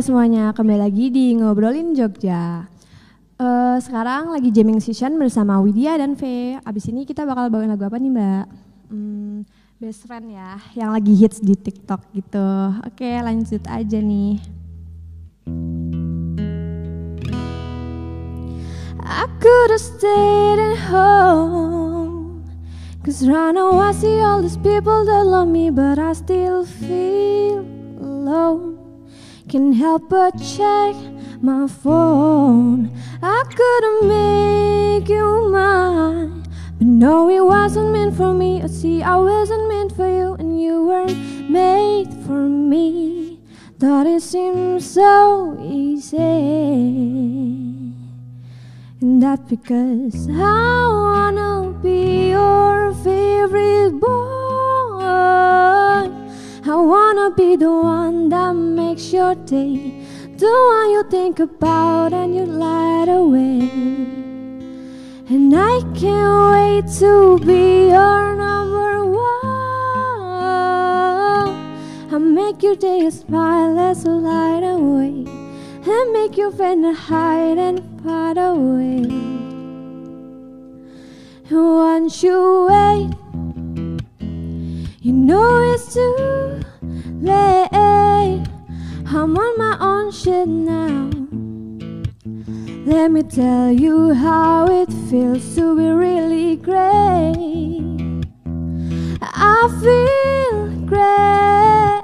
semuanya, kembali lagi di Ngobrolin Jogja. Eh, sekarang lagi jamming session bersama Widya dan V. Abis ini kita bakal bawain lagu apa nih mbak? Hmm, best friend ya, yang lagi hits di TikTok gitu. Oke lanjut aja nih. I could have stayed at home Cause right now I see all these people that love me But I still feel alone Can't help but check my phone. I couldn't make you mine. But no, it wasn't meant for me. I see, I wasn't meant for you And you weren't made for me. Thought it seemed so easy. And that because I wanna be your favorite boy. I wanna be the one that makes your day. The one you think about and you light away. And I can't wait to be your number one. I make your day a smile as a light away. And make your friend hide and far away. Once you wait, you know it's too late. I'm on my own shit now. Let me tell you how it feels to be really great. I feel great.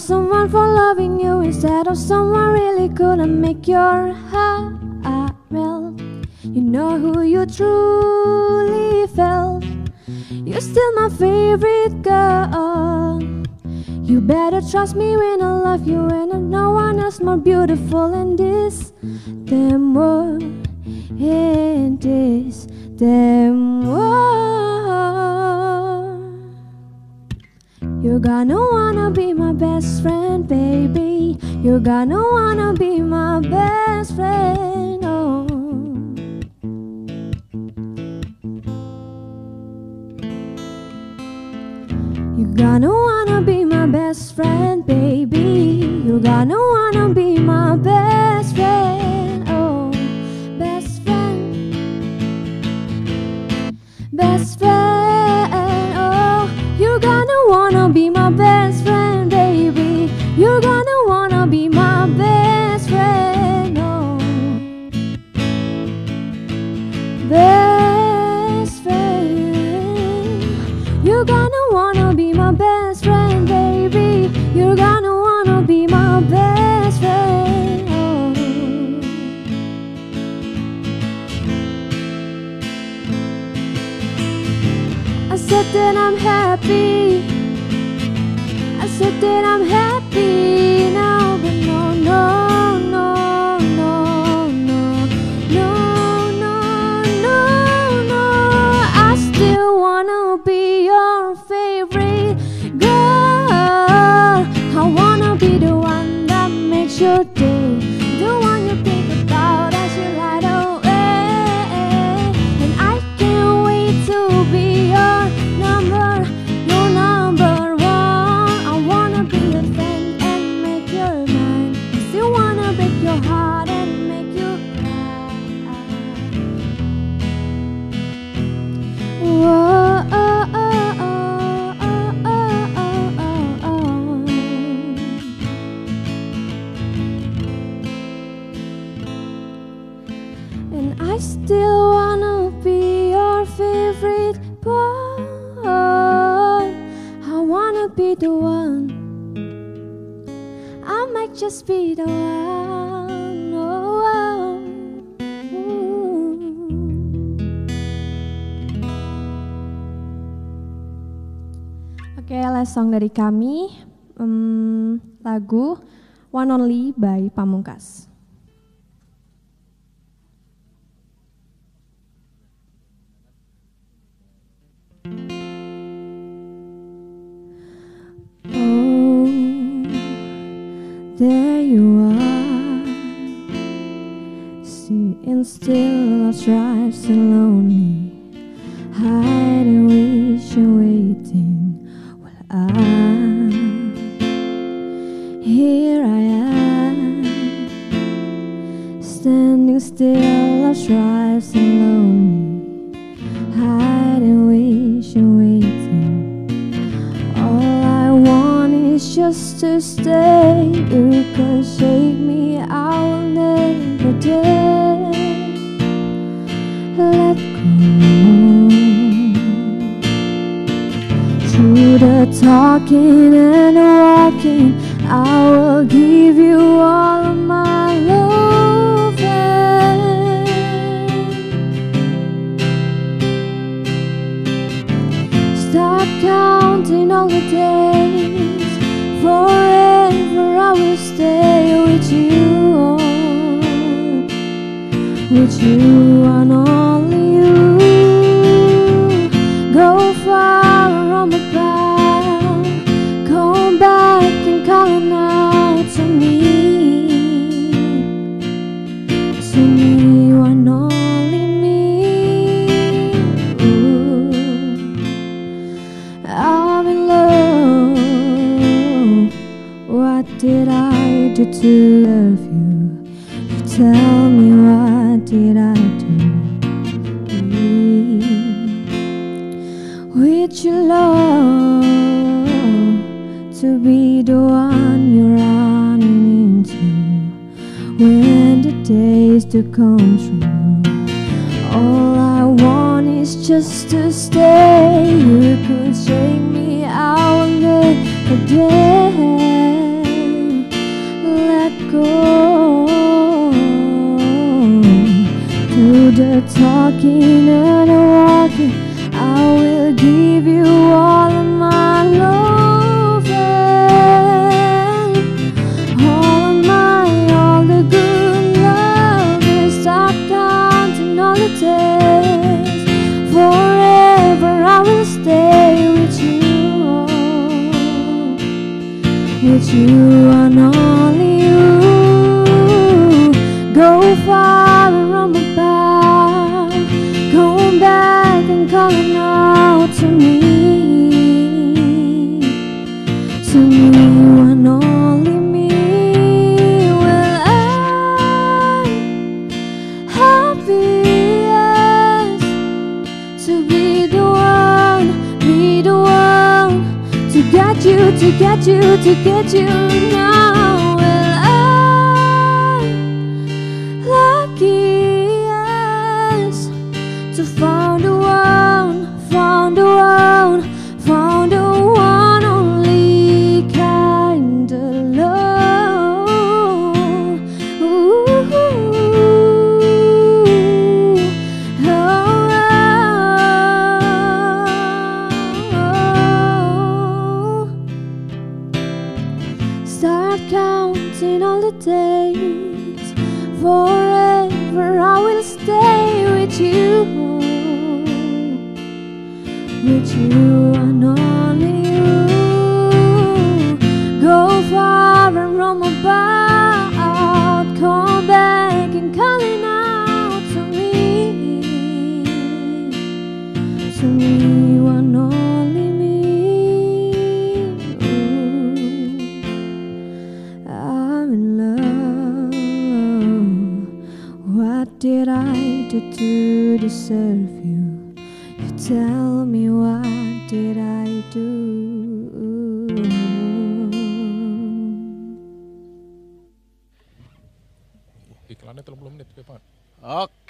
Someone for loving you instead of someone really gonna make your heart melt. You know who you truly felt. You're still my favorite girl. You better trust me when I love you, and I no one else more beautiful in this damn world. In this damn world, you're gonna wanna be my best friend, baby. You're gonna wanna be my best friend. Oh. You're gonna wanna be my best friend, baby. You're gonna wanna be my best friend. Oh, best friend, best friend. That I'm happy. I said that I'm happy still wanna be your favorite boy. I wanna be the one. I might just be the one. Ooh. Oke, last song dari kami, Hmm, lagu One Only by Pamungkas. There you are, sitting still, I drive so lonely, hiding, wishing, waiting. Well, I'm here I am, standing still, I drive so lonely, just to stay. You can shake me, I will never dare let go. Through the talking and the walking, I will give you all of my you only you. Go far the back. Come back and out to me. To me and only me. Ooh. I'm in love. What did I do to you? You Love to be the one you're running into when the days to come true. All I want is just to stay. You could shake me out the day. Let go. Do the talking and the walking. I will give you all of to get you, to get you now.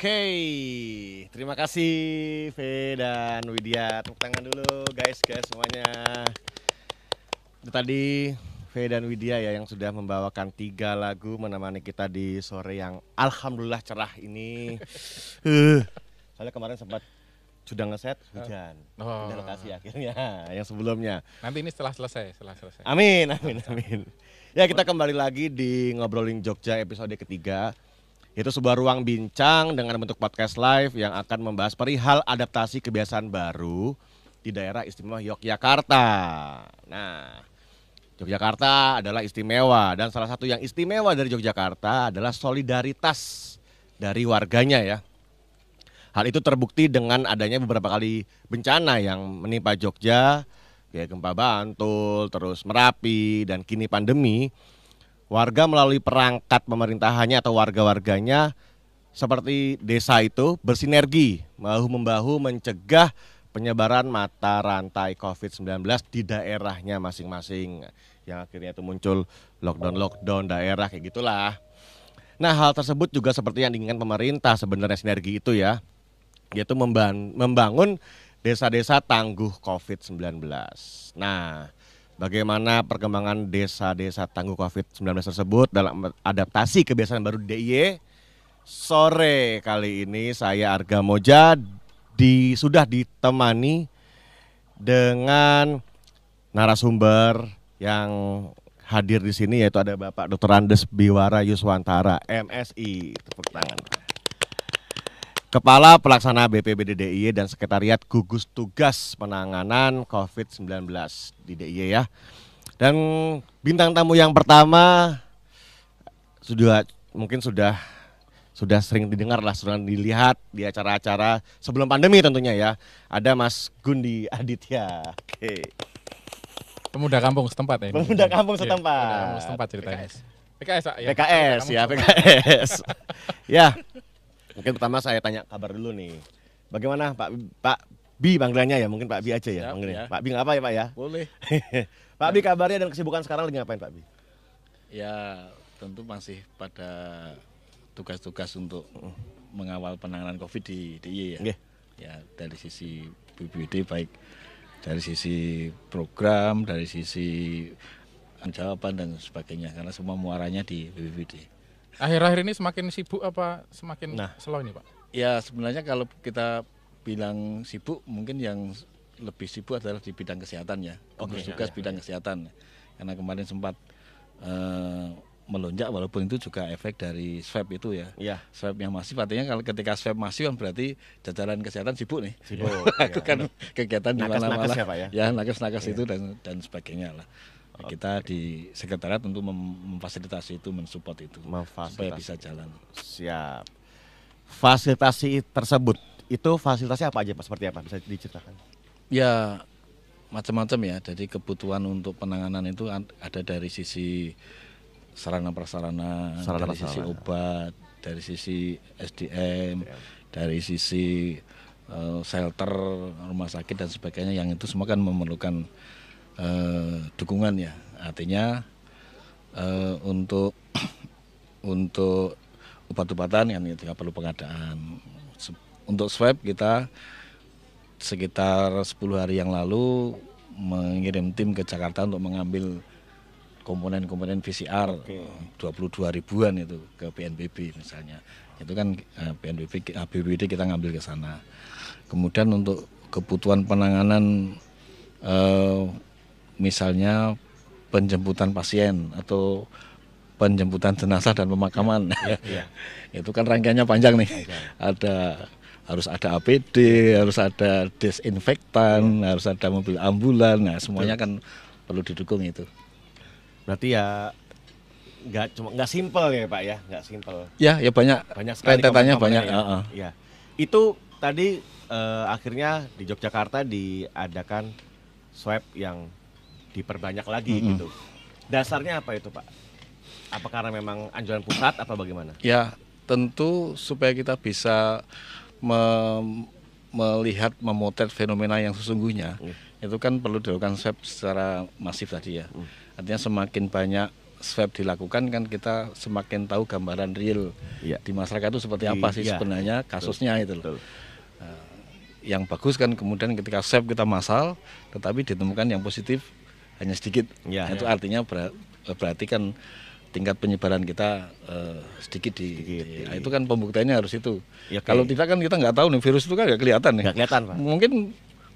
Oke, terima kasih V dan Widya. Tepuk tangan dulu guys, guys semuanya. Itu tadi V dan Widya ya yang sudah membawakan tiga lagu menemani kita di sore yang alhamdulillah cerah ini. Eh, Soalnya kemarin sempat sudah ngeset hujan. Oh. Pindah lokasi akhirnya yang sebelumnya. Nanti ini setelah selesai, setelah selesai. Amin, amin, amin. Ya kita kembali lagi di ngobrolin Jogja episode ketiga. Itu sebuah ruang bincang dengan bentuk podcast live yang akan membahas perihal adaptasi kebiasaan baru di daerah istimewa Yogyakarta. Nah, Yogyakarta adalah istimewa dan salah satu yang istimewa dari Yogyakarta adalah solidaritas dari warganya ya. Hal itu terbukti dengan adanya beberapa kali bencana yang menimpa Jogja, kayak gempa Bantul, terus Merapi, dan kini pandemi. Warga melalui perangkat pemerintahannya atau warga-warganya seperti desa itu bersinergi bahu-membahu mencegah penyebaran mata rantai COVID-19 di daerahnya masing-masing. Yang akhirnya itu muncul lockdown-lockdown daerah kayak gitulah. Nah hal tersebut juga seperti yang diinginkan pemerintah sebenarnya sinergi itu ya yaitu memban- membangun desa-desa tangguh COVID-19. Nah, bagaimana perkembangan desa-desa tangguh COVID-19 tersebut dalam adaptasi kebiasaan baru DIY? Sore kali ini saya Arga Moja di sudah ditemani dengan narasumber yang hadir di sini yaitu ada Bapak Dr. Andes Biwara Yuswantara, MSI. Tepuk tangan. Kepala Pelaksana BPBD DIY dan Sekretariat Gugus Tugas Penanganan COVID-19 di DIY ya. Dan bintang tamu yang pertama sudah mungkin sudah sudah sering didengar lah, sudah dilihat di acara-acara sebelum pandemi tentunya ya. Ada Mas Gundi Aditya. Oke. Pemuda kampung setempat ya. ini. Pemuda kampung Iya, setempat. Pemuda kampung setempat ceritanya. PKS, Pak, ya. PKS ya, kampung. PKS. ya. Mungkin pertama saya tanya kabar dulu nih. Bagaimana Pak Pak Bi panggilannya ya, mungkin Pak Bi aja ya panggilnya. ya. Pak Bi nggak apa ya Pak ya? Boleh. Pak Bi kabarnya dan kesibukan sekarang lagi ngapain Pak Bi? Ya tentu masih pada tugas-tugas untuk mengawal penanganan COVID di DIY ya. Nggih. Ya dari sisi BPBD baik dari sisi program, dari sisi jawaban dan sebagainya karena semua muaranya di BPBD. Akhir-akhir ini semakin sibuk apa semakin Nah. slow ini Pak? Ya sebenarnya kalau kita bilang sibuk mungkin yang lebih sibuk adalah di bidang kesehatan ya. Gugus tugas bidang kesehatan. Karena kemarin sempat eh, melonjak walaupun itu juga efek dari swab itu ya. Iya. Swab yang masif artinya kalau ketika swab masif kan berarti jajaran kesehatan sibuk nih. Sibuk, Lakukan kegiatan di mana-mana. ya, Pak, ya? Ya, nakes-nakes itu dan dan sebagainya lah. Kita di sekretariat tentu mem- memfasilitasi itu, mensupport itu supaya bisa jalan. Siap. Fasilitasi tersebut itu fasilitasnya apa aja Pak? Seperti apa? Bisa diceritakan? Ya macam-macam ya. Jadi kebutuhan untuk penanganan itu ada dari sisi sarana prasarana, Sarana dari sisi obat, dari sisi SDM, dari sisi eh, shelter, rumah sakit dan sebagainya yang itu semua kan memerlukan eh, dukungan ya. Artinya eh, untuk untuk obat-obatan yang itu nggak perlu pengadaan. Untuk swab kita sekitar 10 hari yang lalu mengirim tim ke Jakarta untuk mengambil komponen-komponen PCR 22 ribuan itu ke BNPB misalnya. Itu kan eh, BNPB BPBD kita ngambil ke sana. Kemudian untuk kebutuhan penanganan eh, misalnya penjemputan pasien atau penjemputan jenazah dan pemakaman. itu kan rangkaiannya panjang nih. Ada harus ada APD, harus ada desinfektan, harus ada mobil ambulan. Nah, semuanya kan perlu didukung itu. Berarti ya nggak cuma nggak simpel ya Pak ya, nggak simpel. Ya, ya banyak Banyak sekali rentetannya komponen-komponen banyak. ya. heeh. Iya. Itu tadi eh, akhirnya di Yogyakarta diadakan swab yang diperbanyak lagi Mm-mm. gitu. Dasarnya apa itu Pak? Apa karena memang anjuran pusat apa bagaimana? Ya, tentu supaya kita bisa mem- melihat memotret fenomena yang sesungguhnya, Iya. itu kan perlu dilakukan swab secara masif tadi ya. Hmm. Artinya semakin banyak swab dilakukan kan kita semakin tahu gambaran real Iya. di masyarakat itu seperti apa sih iya. sebenarnya kasusnya itu loh. Betul. Yang bagus kan kemudian ketika swab kita massal, tetapi ditemukan yang positif hanya sedikit. Nah, itu artinya ber- berarti kan tingkat penyebaran kita eh, sedikit di, Sedikit, di- iya. itu kan pembuktiannya harus itu. Iya, oke. Kalau tidak kan kita nggak tahu nih virus itu kan nggak kelihatan nih. Nggak kelihatan Pak. Mungkin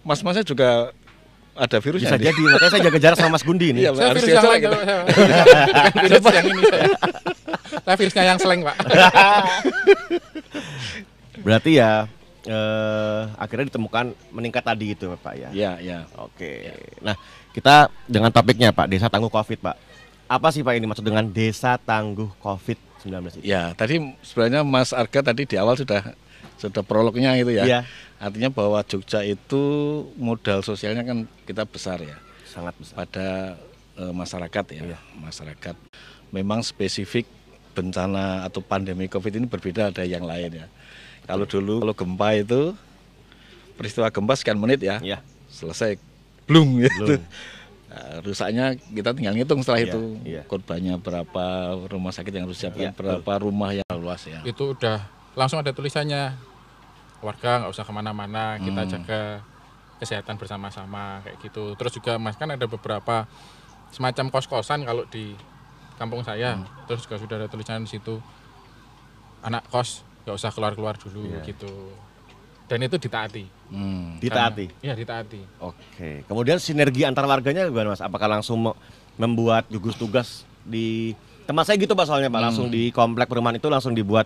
mas-masnya juga ada virusnya. Bisa jadi, makanya saya jaga jarak sama Mas Gundi nih. Iya, Saya harus virus yang salah lain, gitu. Virus yang ini saya. Saya virusnya yang seleng Pak. Berarti ya eh, akhirnya ditemukan meningkat tadi itu Pak ya. Iya, iya. Oke. Nah, kita dengan topiknya Pak, Desa Tangguh Covid, Pak. Apa sih Pak ini maksud dengan Desa Tangguh Covid-19 itu? Ya, tadi sebenarnya Mas Arga tadi di awal sudah sudah prolognya itu ya. Iya. Artinya bahwa Jogja itu modal sosialnya kan kita besar ya. Sangat besar. pada eh, masyarakat ya Iya. masyarakat memang spesifik bencana atau pandemi covid ini berbeda dari yang lain ya kalau dulu kalau gempa itu peristiwa gempa sekian menit ya Iya. selesai belum gitu Belum. Nah, rusaknya kita tinggal ngitung setelah Iya, itu iya. korbannya berapa rumah sakit yang harus Iya, disiapkan berapa rumah yang luas ya Itu udah langsung ada tulisannya. Warga nggak usah ke mana-mana, kita Hmm. jaga kesehatan bersama-sama kayak gitu. Terus juga mas kan ada beberapa semacam kos-kosan kalau di kampung saya. Hmm. Terus juga sudah ada tulisan di situ anak kos nggak usah keluar-keluar dulu Iya. gitu. Dan itu ditaati. Hmm. Ditaati. Iya ditaati. Oke. Kemudian sinergi antar warganya gimana Mas? Apakah langsung me- membuat gugus tugas di tempat saya gitu Pak soalnya Pak, langsung di komplek perumahan itu langsung dibuat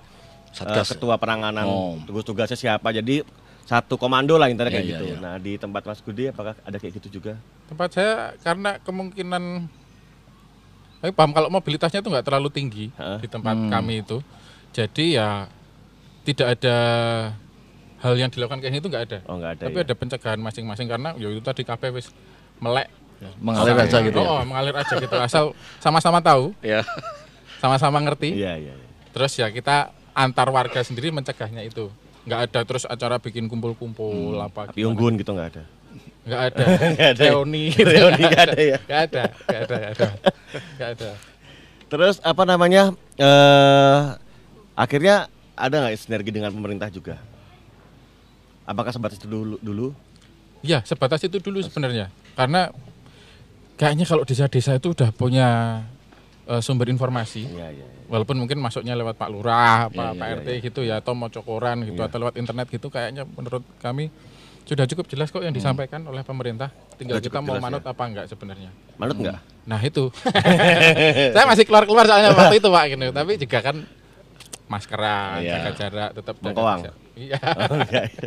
Satgas. eh, ketua penanganan Oh. gugus tugasnya siapa. Jadi satu komando lah intinya Iya, kayak iya, gitu. iya. Nah, di tempat Mas Gudi apakah ada kayak gitu juga? Tempat saya karena kemungkinan saya paham kalau mobilitasnya itu nggak terlalu tinggi Heeh. di tempat Hmm. kami itu. Jadi ya tidak ada hal yang dilakukan kayak itu nggak ada. Oh, enggak ada. Tapi ya? ada pencegahan masing-masing karena ya itu tadi KP wis melek mengalir Asal- aja gitu ya Oh, mengalir aja gitu. Asal sama-sama tahu, ya sama-sama ngerti. Iya, iya, iya. Terus ya kita antar warga sendiri mencegahnya itu. nggak ada terus acara bikin kumpul-kumpul apa Tapi unggun gitu nggak ada. nggak ada Nggak ada. reuni Reuni nggak ada ya? nggak ada nggak ada nggak ada nggak ada Terus apa namanya? eh akhirnya ada nggak sinergi dengan pemerintah juga? Apakah sebatas itu dulu? dulu? ya sebatas itu dulu sebenarnya karena kayaknya kalau desa-desa itu udah punya eh, sumber informasi Iya, iya. walaupun mungkin masuknya lewat Pak Lurah, Pak, Iya, Pak RT gitu ya, atau mau cokoran gitu, Iya. atau lewat internet gitu, kayaknya menurut kami sudah cukup jelas kok yang disampaikan oleh pemerintah. Tinggal Hmm. Sudah kita mau manut ya. apa enggak sebenarnya. Manut nggak? Nah itu, saya masih keluar keluar soalnya waktu itu pak, gitu. Tapi juga kan maskeran, Iya. jaga jarak, tetap jaga jarak. Iya, Oh,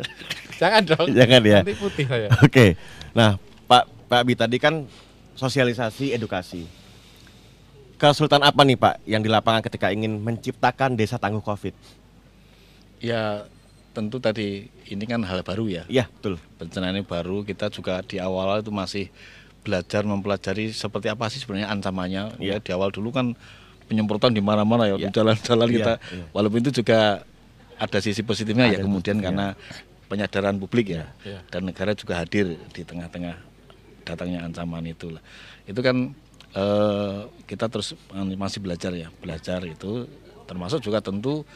jangan dong. Jangan ya. Nanti putih saya. Oke. Nah, Pak Pak Bi tadi kan sosialisasi edukasi. Kesulitan apa nih Pak yang di lapangan ketika ingin menciptakan desa tangguh Covid? Ya tentu tadi ini kan hal baru ya. Iya, betul. Bencana ini baru kita juga di awal itu masih belajar mempelajari seperti apa sih sebenarnya ancamannya. Ya di awal dulu kan penyemprotan di mana-mana ya, Iya. di jalan-jalan Iya, kita. iya. Walaupun itu juga ada sisi positifnya ya Ada kemudian positifnya. karena penyadaran publik ya Iya. dan negara juga hadir di tengah-tengah datangnya ancaman itu lah. Itu kan eh, kita terus masih belajar ya, belajar itu termasuk juga tentu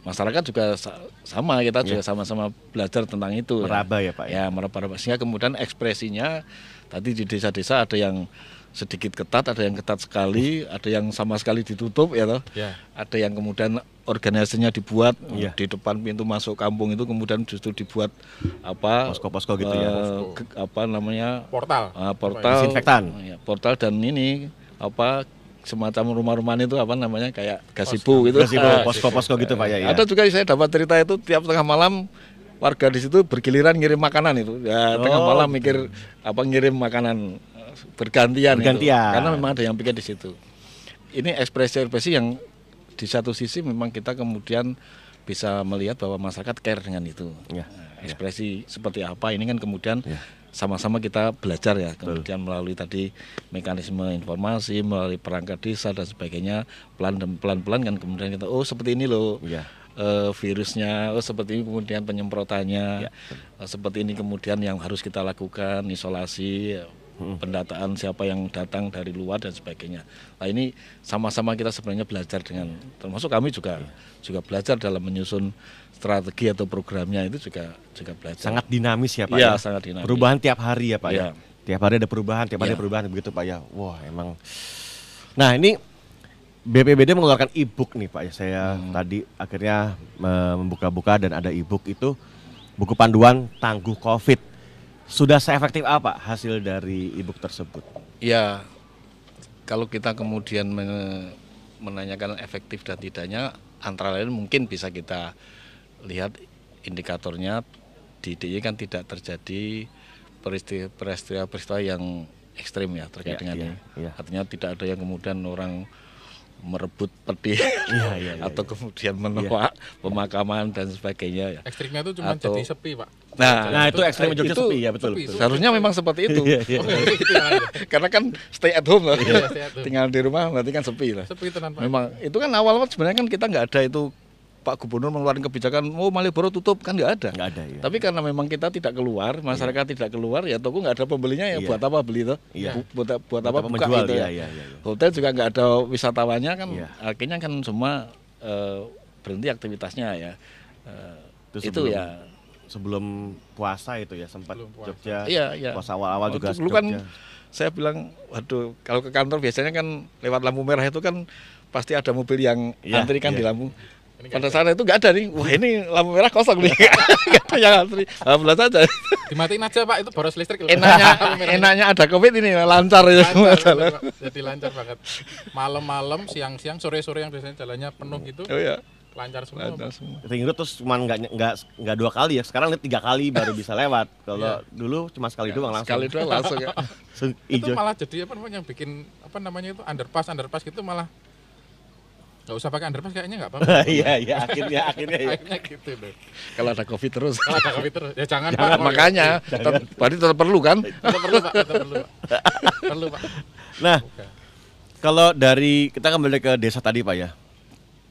masyarakat juga sa- sama kita juga sama-sama belajar tentang itu Iya. Meraba ya, Pak, ya? ya meraba-raba sehingga kemudian ekspresinya tadi di desa-desa ada yang sedikit ketat ada yang ketat sekali ada yang sama sekali ditutup ya toh Ya. ada yang kemudian organisasinya dibuat Iya. di depan pintu masuk kampung itu kemudian justru dibuat apa Posko-posko gitu ya, eh, posko. ke- apa namanya Portal. Ah, portal Disinfektan. ya, portal dan ini apa semacam rumah-rumahan itu apa namanya kayak gasibu gitu Ah, posko-posko gitu Pak ya. ya. ada juga saya dapat cerita itu tiap tengah malam warga di situ bergiliran ngirim makanan itu ya tengah Oh, malam gitu. mikir apa ngirim makanan bergantian. Bergantian. karena memang ada yang pikir di situ ini ekspresi-ekspresi yang di satu sisi memang kita kemudian bisa melihat bahwa masyarakat care dengan itu Ya, Nah, ekspresi seperti apa ini kan kemudian Ya. sama-sama kita belajar ya kemudian melalui tadi mekanisme informasi melalui perangkat desa dan sebagainya pelan dan pelan-pelan kan kemudian kita oh seperti ini loh Iya. eh, virusnya oh seperti ini kemudian penyemprotannya Ya. eh, seperti ini kemudian yang harus kita lakukan isolasi pendataan siapa yang datang dari luar dan sebagainya nah ini sama-sama kita sebenarnya belajar dengan termasuk kami juga Iya. juga belajar dalam menyusun strategi atau programnya itu juga juga belajar sangat dinamis ya Pak Iya, ya. sangat dinamis. Perubahan tiap hari ya Pak ya. Iya. Tiap hari ada perubahan, tiap hari Iya. ada perubahan begitu Pak ya. Wah, emang Nah, ini BPBD mengeluarkan e-book nih Pak ya. Saya Hmm. tadi akhirnya membuka-buka dan ada e-book itu buku panduan tangguh Covid. Sudah seefektif apa hasil dari e-book tersebut? Ya, kalau kita kemudian men- menanyakan efektif dan tidaknya, antara lain mungkin bisa kita lihat indikatornya di DIY kan tidak terjadi peristi- peristiwa-peristiwa yang ekstrim ya terkait Iya, dengan iya, ini. iya. Artinya tidak ada yang kemudian orang merebut peti Iya, iya, iya, atau kemudian menolak pemakaman dan sebagainya ya. Ekstrimnya itu cuma Atau- jadi sepi pak. Nah, Nah, itu ekstrim Jogja itu sepi ya betul. sepi, betul. Seharusnya memang seperti itu. Iya, iya. Ya. Karena kan stay at home lah. Iya, stay at home. Tinggal di rumah berarti kan sepi lah. Sepi tenan pak. Memang itu kan awal-awal sebenarnya kan kita nggak ada itu Pak Gubernur mengeluarkan kebijakan oh Malioboro tutup kan nggak ada. Nggak ada ya. Tapi karena memang kita tidak keluar, masyarakat tidak keluar, ya toko nggak ada pembelinya ya Iya. buat apa beli tuh? Iya. Bu- Buat, buat Buat apa apa buka menjual, gitu iya, ya. iya, iya, iya. Hotel juga nggak ada wisatawannya kan, Iya. akhirnya kan semua eh, berhenti aktivitasnya ya. Eh, Itu itu ya. Sebelum puasa itu ya sempat puasa. Jogja. Iya, iya. Puasa awal-awal juga Dulu kan Jogja. saya bilang, waduh, kalau ke kantor biasanya kan lewat lampu merah itu kan pasti ada mobil yang Iya, antri kan iya. di lampu. Pada saat itu nggak ada nih, wah ini lampu merah kosong nih, nggak ada yang antri. Alhamdulillah saja. Dimatiin aja pak itu boros listrik. loh. Enaknya, enaknya ada covid ini lancar ya semua Lancar, jalan. Pak. Jadi lancar banget. Malam-malam, siang-siang, sore-sore yang biasanya jalannya penuh gitu, Oh ya, lancar semua. lancar semua. Ring road terus cuma nggak nggak nggak dua kali ya. Sekarang lihat tiga kali baru bisa lewat. Kalau Iya. dulu cuma sekali doang langsung. Sekali doang langsung ya. Itu malah jadi apa namanya yang bikin apa namanya itu underpass underpass gitu malah nggak usah pakai underpass kayaknya nggak apa-apa. Iya iya akhirnya akhirnya ya. Akhirnya gitu loh. Kalau ada covid terus. Kalau ada covid terus, ya jangan, Jangan, pak. Makanya, tetap, berarti tetap perlu kan? Tetap perlu pak, tetap perlu pak. Perlu pak. Nah kalau dari kita kembali ke desa tadi pak ya.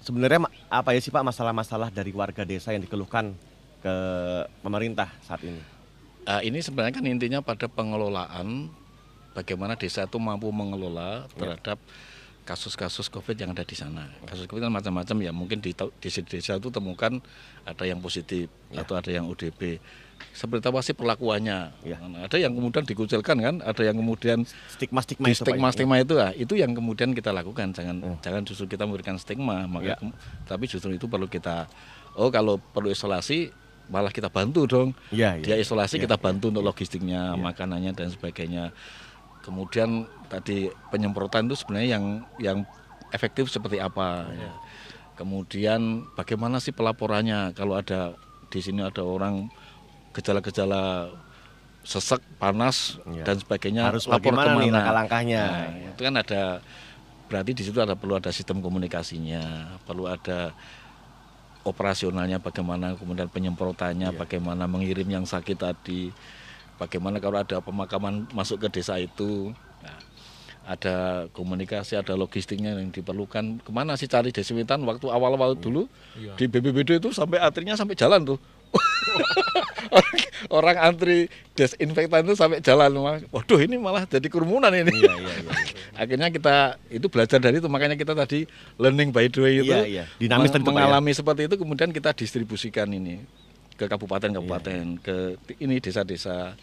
Sebenarnya apa ya sih Pak masalah-masalah dari warga desa yang dikeluhkan ke pemerintah saat ini? Ah, ini sebenarnya kan intinya pada pengelolaan bagaimana desa itu mampu mengelola terhadap kasus-kasus COVID yang ada di sana. Kasus COVID kan macam-macam ya. Mungkin di tau- di desa itu temukan ada yang positif atau ada yang ODP. Seperti apa sih perlakuannya? Ya. Nah, Ada yang kemudian dikucilkan kan, ada yang kemudian Stigma-stigma di itu ya? stigma stigma itu ah itu yang kemudian kita lakukan jangan jangan justru kita memberikan stigma maka Ya. tapi justru itu perlu kita oh kalau perlu isolasi malah kita bantu dong Iya, iya. dia isolasi Iya, kita bantu untuk logistiknya Iya. makanannya dan sebagainya kemudian tadi penyemprotan itu sebenarnya yang yang efektif seperti apa ya. kemudian bagaimana sih pelaporannya kalau ada di sini ada orang gejala-gejala sesek panas Iya. dan sebagainya Harus lapor bagaimana nih ke mana langkah-langkahnya? Nah, itu kan ada berarti di situ ada perlu ada sistem komunikasinya perlu ada operasionalnya bagaimana kemudian penyemprotannya Iya. bagaimana mengirim yang sakit tadi bagaimana kalau ada pemakaman masuk ke desa itu Nah, ada komunikasi ada logistiknya yang diperlukan ke mana sih cari desinfektan waktu awal-awal dulu Iya. di BBBD itu sampai antrinya sampai jalan tuh orang, orang antri desinfektan itu sampai jalan waduh ini malah jadi kerumunan ini Iya, iya, iya. akhirnya kita itu belajar dari itu makanya kita tadi learning by doing itu Iya, iya. Dinamis meng- Pak, ya? mengalami seperti itu kemudian kita distribusikan ini ke kabupaten-kabupaten ke ti- ini desa-desa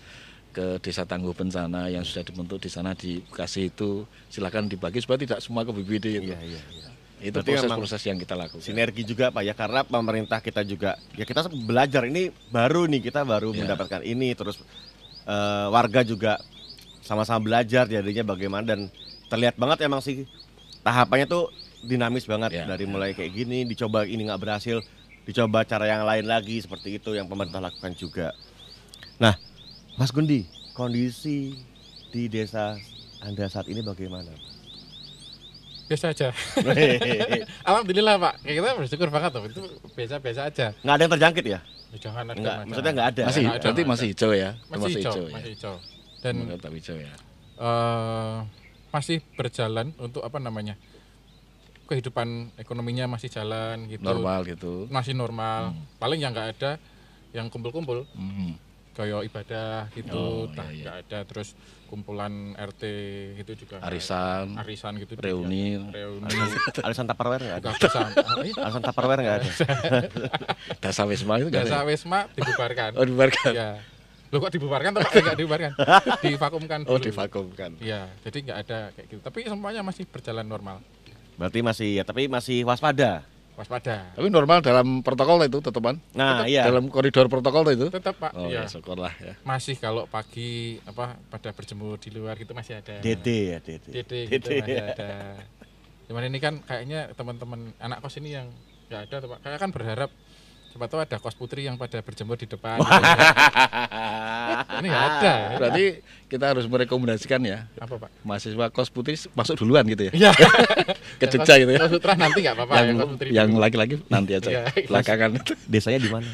ke desa tangguh bencana yang sudah dibentuk di sana di Bekasi itu silakan dibagi supaya tidak semua ke BBD itu Iya, iya, iya. Itu proses-proses yang kita lakukan Sinergi juga Pak ya karena pemerintah kita juga ya kita belajar ini baru nih kita baru Iya. mendapatkan ini terus eh, warga juga sama-sama belajar jadinya bagaimana dan terlihat banget emang sih tahapannya tuh dinamis banget Iya, dari mulai kayak gini dicoba ini nggak berhasil dicoba cara yang lain lagi seperti itu yang pemerintah lakukan juga. Nah, Mas Gundi, kondisi di desa Anda saat ini bagaimana? Biasa aja. Alhamdulillah pak. Kayak kita bersyukur banget tuh itu biasa-biasa aja. Nggak ada yang terjangkit ya? Ya, jangan ada Nggak, maksudnya nggak ada. masih Nggak ada, berarti nggak masih hijau ya? Masih, hijau, ya? masih hijau. Dan tetap hijau ya? Eh, masih berjalan untuk apa namanya? Kehidupan ekonominya masih jalan gitu. Normal gitu. Masih normal. Paling yang nggak ada yang kumpul-kumpul. Mhm. Kayak ibadah gitu Oh, iya, iya. ada terus kumpulan RT gitu juga arisan ada. arisan gitu juga. reuni reuni Alisan Tupperware nggak ada? Ah, iya. Alisan Tupperware nggak ada? dasa wisma itu nggak Desa ada Wisma dibubarkan oh dibubarkan ya lo kok dibubarkan atau nggak dibubarkan divakumkan oh dulu. divakumkan Iya, jadi nggak ada kayak gitu. Tapi semuanya masih berjalan normal. Berarti masih ya, tapi masih waspada. Waspada. Tapi normal dalam protokol itu tetepan. Nah, Tetap iya. Dalam koridor protokol itu. Tetap Pak, Oh ya. ya, syukurlah ya. Masih kalau pagi apa pada berjemur di luar gitu masih ada. DD ya, DD. DD gitu masih ada. Cuman ini kan kayaknya teman-teman anak kos ini yang nggak ada Pak. Kayak kan berharap siapa tahu ada kos putri yang pada berjemur di depan. gitu. ini nggak ada. Berarti kita harus merekomendasikan ya Apa Pak? mahasiswa kos putih masuk duluan gitu ya. Iya. Ke Jogja gitu ya. Kos putra nanti nggak apa-apa. Yang kos putri yang laki-laki nanti aja. Iya. Belakangan itu. Desanya di mana?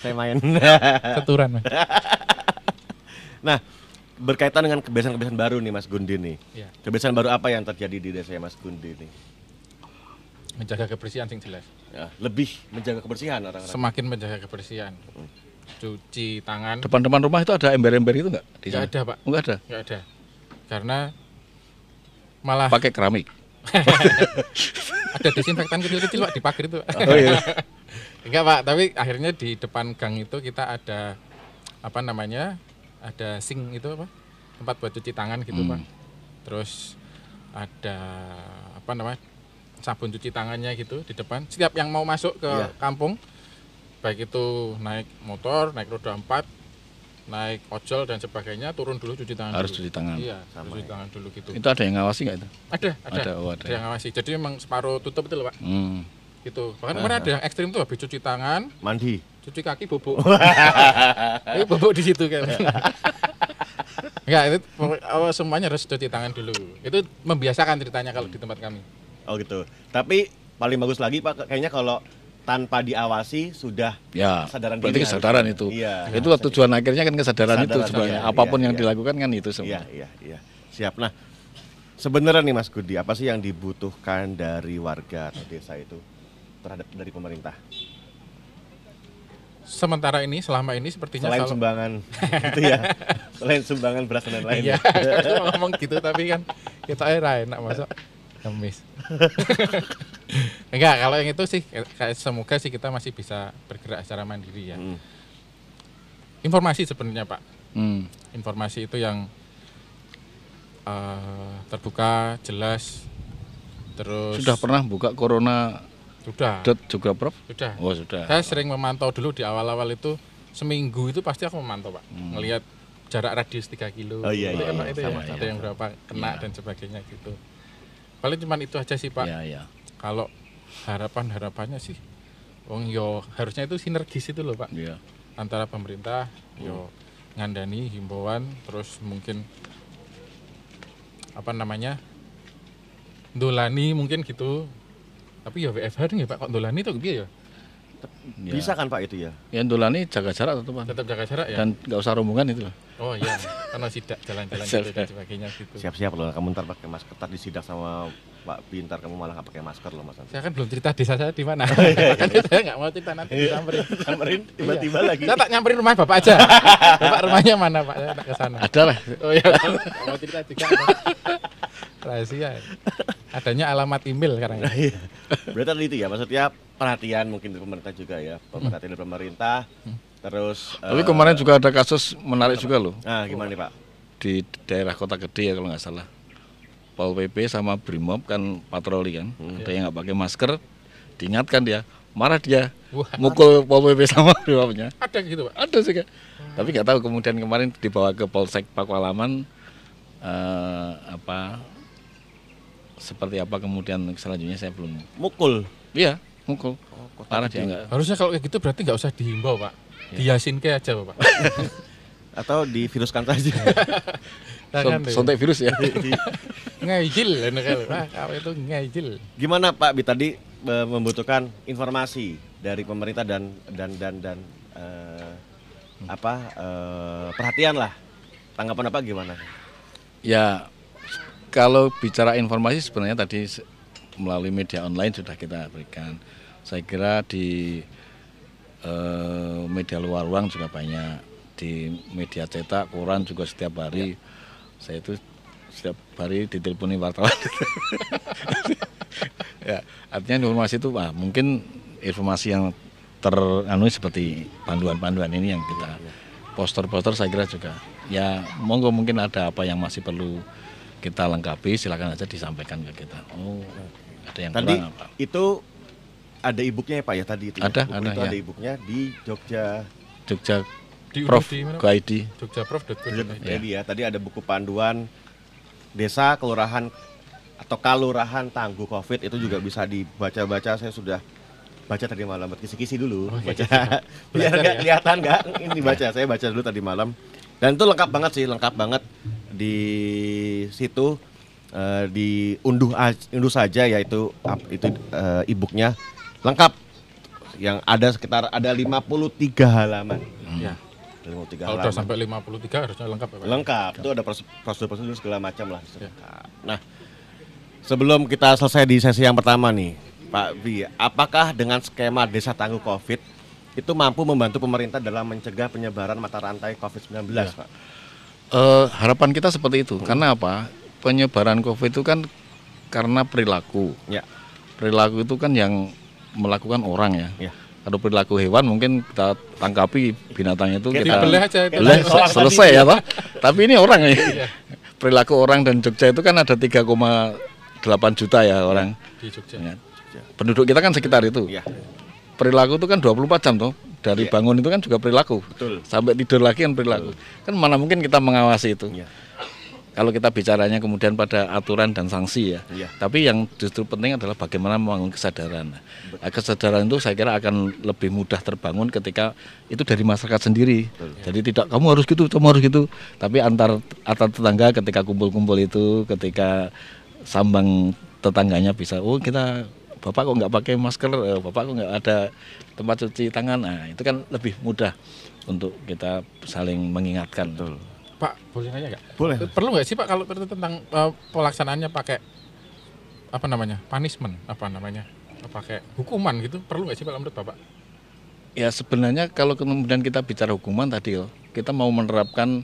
Saya main. Keturan Mas. nah, berkaitan dengan kebiasaan-kebiasaan baru nih Mas Gundi nih. Iya. Kebiasaan baru apa yang terjadi di desa Mas Gundi nih? Menjaga kebersihan sing jelas. Ya, lebih menjaga kebersihan orang-orang. Semakin menjaga kebersihan. Cuci tangan. Depan-depan rumah itu ada ember-ember itu enggak? Di ada Pak. Enggak ada. nggak ada karena malah Pakai keramik. ada desinfektan kecil-kecil pak di pagar itu Pak. Oh iya. enggak pak tapi akhirnya di depan gang itu kita ada apa namanya ada sink itu apa tempat buat cuci tangan gitu Hmm. pak terus ada apa namanya sabun cuci tangannya gitu di depan setiap yang mau masuk ke Iya. kampung baik itu naik motor naik roda empat naik ojol dan sebagainya turun dulu cuci tangan Harus dulu. cuci tangan. iya Sama cuci ya. tangan dulu gitu Itu ada yang ngawasi enggak itu? ada ada Ada, oh, ada. yang ngawasi jadi memang separuh tutup itu loh pak Hmm. gitu bahkan kemarin ada yang ekstrim tuh habis cuci tangan Mandi. cuci kaki bubuk Ini bubuk di situ kan Enggak, itu oh, semuanya harus cuci tangan dulu. Itu membiasakan ceritanya kalau di tempat kami. Oh gitu. Tapi paling bagus lagi Pak kayaknya kalau tanpa diawasi sudah Ya, Kesadaran berarti diri kesadaran itu. Iya. itu tujuan akhirnya kan kesadaran itu Kesadaran, sebenarnya. iya, Apa pun iya, yang iya. dilakukan kan itu Iya, semua. iya, iya. Siap. Nah, Sebenarnya nih Mas Gudi, apa sih yang dibutuhkan dari warga atau desa itu terhadap dari pemerintah? Sementara ini selama ini sepertinya Selain kalau- sumbangan gitu ya. Selain sumbangan beras dan lain-lain. Iya, ngomong gitu tapi kan kita era enak masuk ngemis. Enggak, kalau yang itu sih kayak semoga sih kita masih bisa bergerak secara mandiri ya. Mm. Informasi sebenarnya Pak, Hmm. informasi itu yang eh, terbuka, jelas, terus Sudah pernah buka corona sudah, dot juga Prof? sudah. Oh sudah. Saya sering memantau dulu di awal-awal itu seminggu itu pasti aku memantau Pak, ngelihat jarak radius 3 kilo. Oh, iya, Itu iya, iya, itu ya, sama, ada iya. yang berapa kena Iya. dan sebagainya gitu. Paling cuman itu aja sih Pak. Ya ya. Kalau harapan-harapannya sih Wong yo harusnya itu sinergis itu loh Pak Ya. antara pemerintah yo Hmm. ngandani himbauan terus mungkin apa namanya dolani mungkin gitu tapi ya WFH nih Pak kok dolani itu piye ya Ya. Bisa kan Pak itu ya? Yang dolani jaga jarak tetap Pak. tetap jaga jarak ya Dan nggak usah rombongan itu loh. Oh iya karena sidak jalan-jalan gitu dan sebagainya gitu Siap-siap loh, kamu ntar pakai masker, ntar disidak sama Pak Bintar, kamu malah nggak pakai masker loh Mas. saya kan belum cerita desa saya di mana Oh, iya, Makanya saya nggak mau cerita nanti disamperin Samperin tiba-tiba Iya. lagi. saya tak nyamperin rumah bapak aja bapak rumahnya mana pak saya tak ke sana Ada lah. Oh iya, mau cerita juga. Rahasia. Adanya alamat email sekarang. ya. Iya. Berarti tadi itu ya, maksudnya perhatian mungkin dari pemerintah juga ya, perhatian dari pemerintah. Terus. Tapi eh, kemarin juga ada kasus menarik juga loh Nah, gimana nih Pak? di daerah kota gede ya kalau nggak salah. Pol PP sama Brimob kan patroli kan. Ada yang nggak pakai masker, diingatkan dia, marah dia, Wah. mukul Pol PP sama Brimobnya. Ada gitu pak. Ada sih Kak. Tapi nggak tahu kemudian kemarin dibawa ke Polsek Pakualaman eh, apa seperti apa kemudian selanjutnya saya belum. Mukul. Iya, mukul. Oh, kota Parah dia nggak. Harusnya kalau kayak gitu berarti nggak usah dihimbau pak. Diyasin ke aja pak. Atau di viruskan saja. Nah, kan, Son- Sontek virus ya. ngajil, enak kali. Wah, kalau itu ngajil. Gimana Pak Bi tadi eh, membutuhkan informasi dari pemerintah dan dan dan dan eh, apa eh, perhatian lah. Tanggapan apa gimana? Ya, kalau bicara informasi sebenarnya tadi melalui media online sudah kita berikan. Saya kira di eh, media luar ruang juga banyak, di media cetak, koran juga setiap hari. Saya itu setiap hari diteleponi wartawan. ya, artinya informasi itu wah, mungkin informasi yang teranu seperti panduan-panduan ini yang kita poster-poster saya kira juga. Ya monggo mungkin ada apa yang masih perlu kita lengkapi silakan aja disampaikan ke kita. Oh ada yang Tadi kurang apa? itu ada ibuknya ya Pak ya tadi itu. ya? Ada, Buku ada, itu ya. ada ibuknya di Jogja. Jogja Di Prof di mana? Go ID Jogja Prof. Jadi ya tadi ada buku panduan desa kelurahan atau kalurahan tangguh Covid itu juga bisa dibaca-baca. Saya sudah baca tadi malam kisi-kisi dulu Oh, iya, baca biar Belajar nggak ya? kelihatan nggak ini baca saya baca dulu tadi malam dan itu lengkap banget sih lengkap banget di situ eh, diunduh unduh saja yaitu itu eh, e-booknya lengkap. Yang ada sekitar ada 53 halaman. Ya. 53 Kalau halaman. sampai 53 harusnya lengkap ya pak. lengkap. Itu ada pros- prosedur-prosedur segala macam lah. Ya. nah sebelum kita selesai di sesi yang pertama nih Pak Bi apakah dengan skema desa tangguh covid itu mampu membantu pemerintah dalam mencegah penyebaran mata rantai covid-19 Pak? Eh, harapan kita seperti itu. Karena apa? Penyebaran covid itu kan karena perilaku. Ya. Perilaku itu kan yang melakukan orang ya ya kalau perilaku hewan mungkin kita tangkapi binatang itu Kita kita Dibeleh aja itu. Beleh, se- selesai ya toh. Tapi ini orang ya. Iya. Perilaku orang dan Jogja itu kan ada 3,8 juta ya orang. Di Jogja. Ya. Penduduk kita kan sekitar itu. ya Perilaku itu kan 24 jam toh. Dari Iya. bangun itu kan juga perilaku. betul Sampai tidur lagi kan perilaku. Kan mana mungkin kita mengawasi itu. ya Kalau kita bicaranya kemudian pada aturan dan sanksi ya. Iya. Tapi yang justru penting adalah bagaimana membangun kesadaran. Nah, kesadaran itu saya kira akan lebih mudah terbangun ketika itu dari masyarakat sendiri. Jadi tidak kamu harus gitu, kamu harus gitu. Tapi antar antar tetangga ketika kumpul-kumpul itu, ketika sambang tetangganya bisa, oh kita bapak kok nggak pakai masker, eh, bapak kok nggak ada tempat cuci tangan. Nah itu kan lebih mudah untuk kita saling mengingatkan. Pak, boleh nanya nggak? Boleh. Perlu nggak sih Pak kalau tentang eh, pelaksanaannya pakai apa namanya punishment apa namanya pakai hukuman gitu perlu nggak sih Pak menurut Bapak? Ya sebenarnya kalau kemudian kita bicara hukuman tadi loh, kita mau menerapkan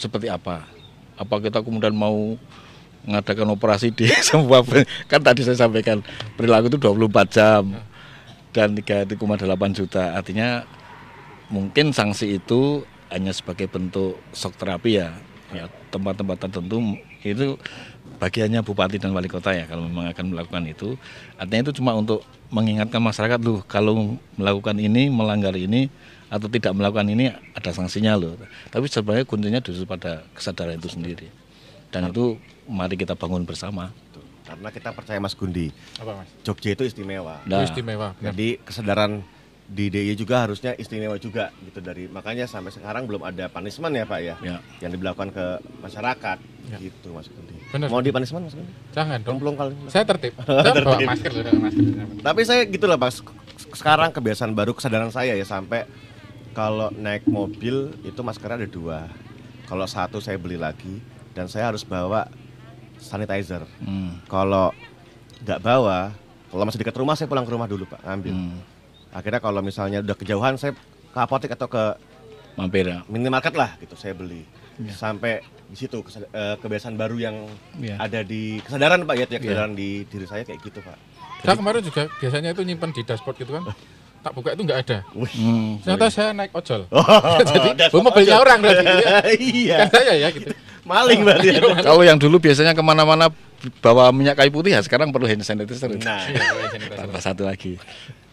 seperti apa? Apa kita kemudian mau mengadakan operasi di semua kan tadi saya sampaikan perilaku itu 24 jam dan 3,8 juta. Artinya mungkin sanksi itu hanya sebagai bentuk shock terapi ya. Ya tempat-tempat tertentu itu bagiannya bupati dan wali kota ya kalau memang akan melakukan itu. Artinya itu cuma untuk mengingatkan masyarakat loh kalau melakukan ini melanggar ini atau tidak melakukan ini ada sanksinya loh. Tapi sebenarnya kuncinya justru pada kesadaran itu sendiri. Dan itu mari kita bangun bersama. Karena kita percaya Mas Gundi, Apa Mas? Jogja itu istimewa. Nah, Itu istimewa. benar. Jadi kesadaran di DIY juga harusnya istimewa juga gitu dari makanya sampai sekarang belum ada punishment ya Pak ya, ya. yang diberlakukan ke masyarakat Ya. gitu Mas Gundi. Benar. Mau di punishment Mas Gundi? Jangan dong. Gemplung kali. Saya tertib. Saya bawa masker sudah masker. Tapi saya gitu lah Pak. Sekarang kebiasaan baru kesadaran saya ya sampai kalau naik mobil itu maskernya ada dua. Kalau satu saya beli lagi dan saya harus bawa sanitizer. Hmm. Kalau nggak bawa, kalau masih dekat rumah saya pulang ke rumah dulu Pak ngambil. Hmm. Akhirnya kalau misalnya udah kejauhan saya ke apotek atau ke Mampir ya. minimarket lah gitu saya beli. Ya. Sampai di situ eh, kebiasaan baru yang Ya. ada di kesadaran Pak ya, Iya. ya kesadaran di diri saya kayak gitu Pak. Saya kemarin juga biasanya itu nyimpan di dashboard gitu kan. Tak buka itu nggak ada. Hmm. Ternyata saya naik ojol. Oh, Jadi oh, mobilnya ojol. orang berarti. Iya. iya. Kan saya ya gitu. Maling berarti. ya. Kalau yang dulu biasanya ke mana-mana bawa minyak kayu putih ya sekarang perlu hand sanitizer. Nah, Tambah satu lagi.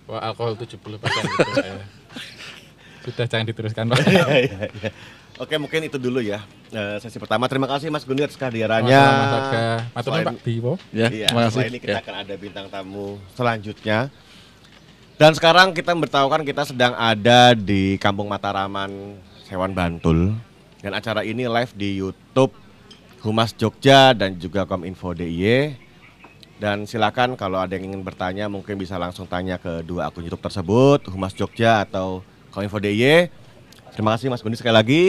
Wah, alkohol 70% gitu. Pak, ya. Sudah jangan diteruskan Pak. Iya, iya, iya. Oke mungkin itu dulu ya eh, sesi pertama. Terima kasih Mas atas kehadirannya. Selain- Pak Biwo. Ya, Iya, terima kasih. ini kita Ya. akan ada bintang tamu selanjutnya. Dan sekarang kita beritahukan kita sedang ada di Kampung Mataraman, Sewan Bantul. Dan acara ini live di YouTube Humas Jogja dan juga Kominfo DIY. Dan silakan kalau ada yang ingin bertanya mungkin bisa langsung tanya ke dua akun YouTube tersebut, Humas Jogja atau Kominfo DIY. Terima kasih Mas Gundi sekali lagi.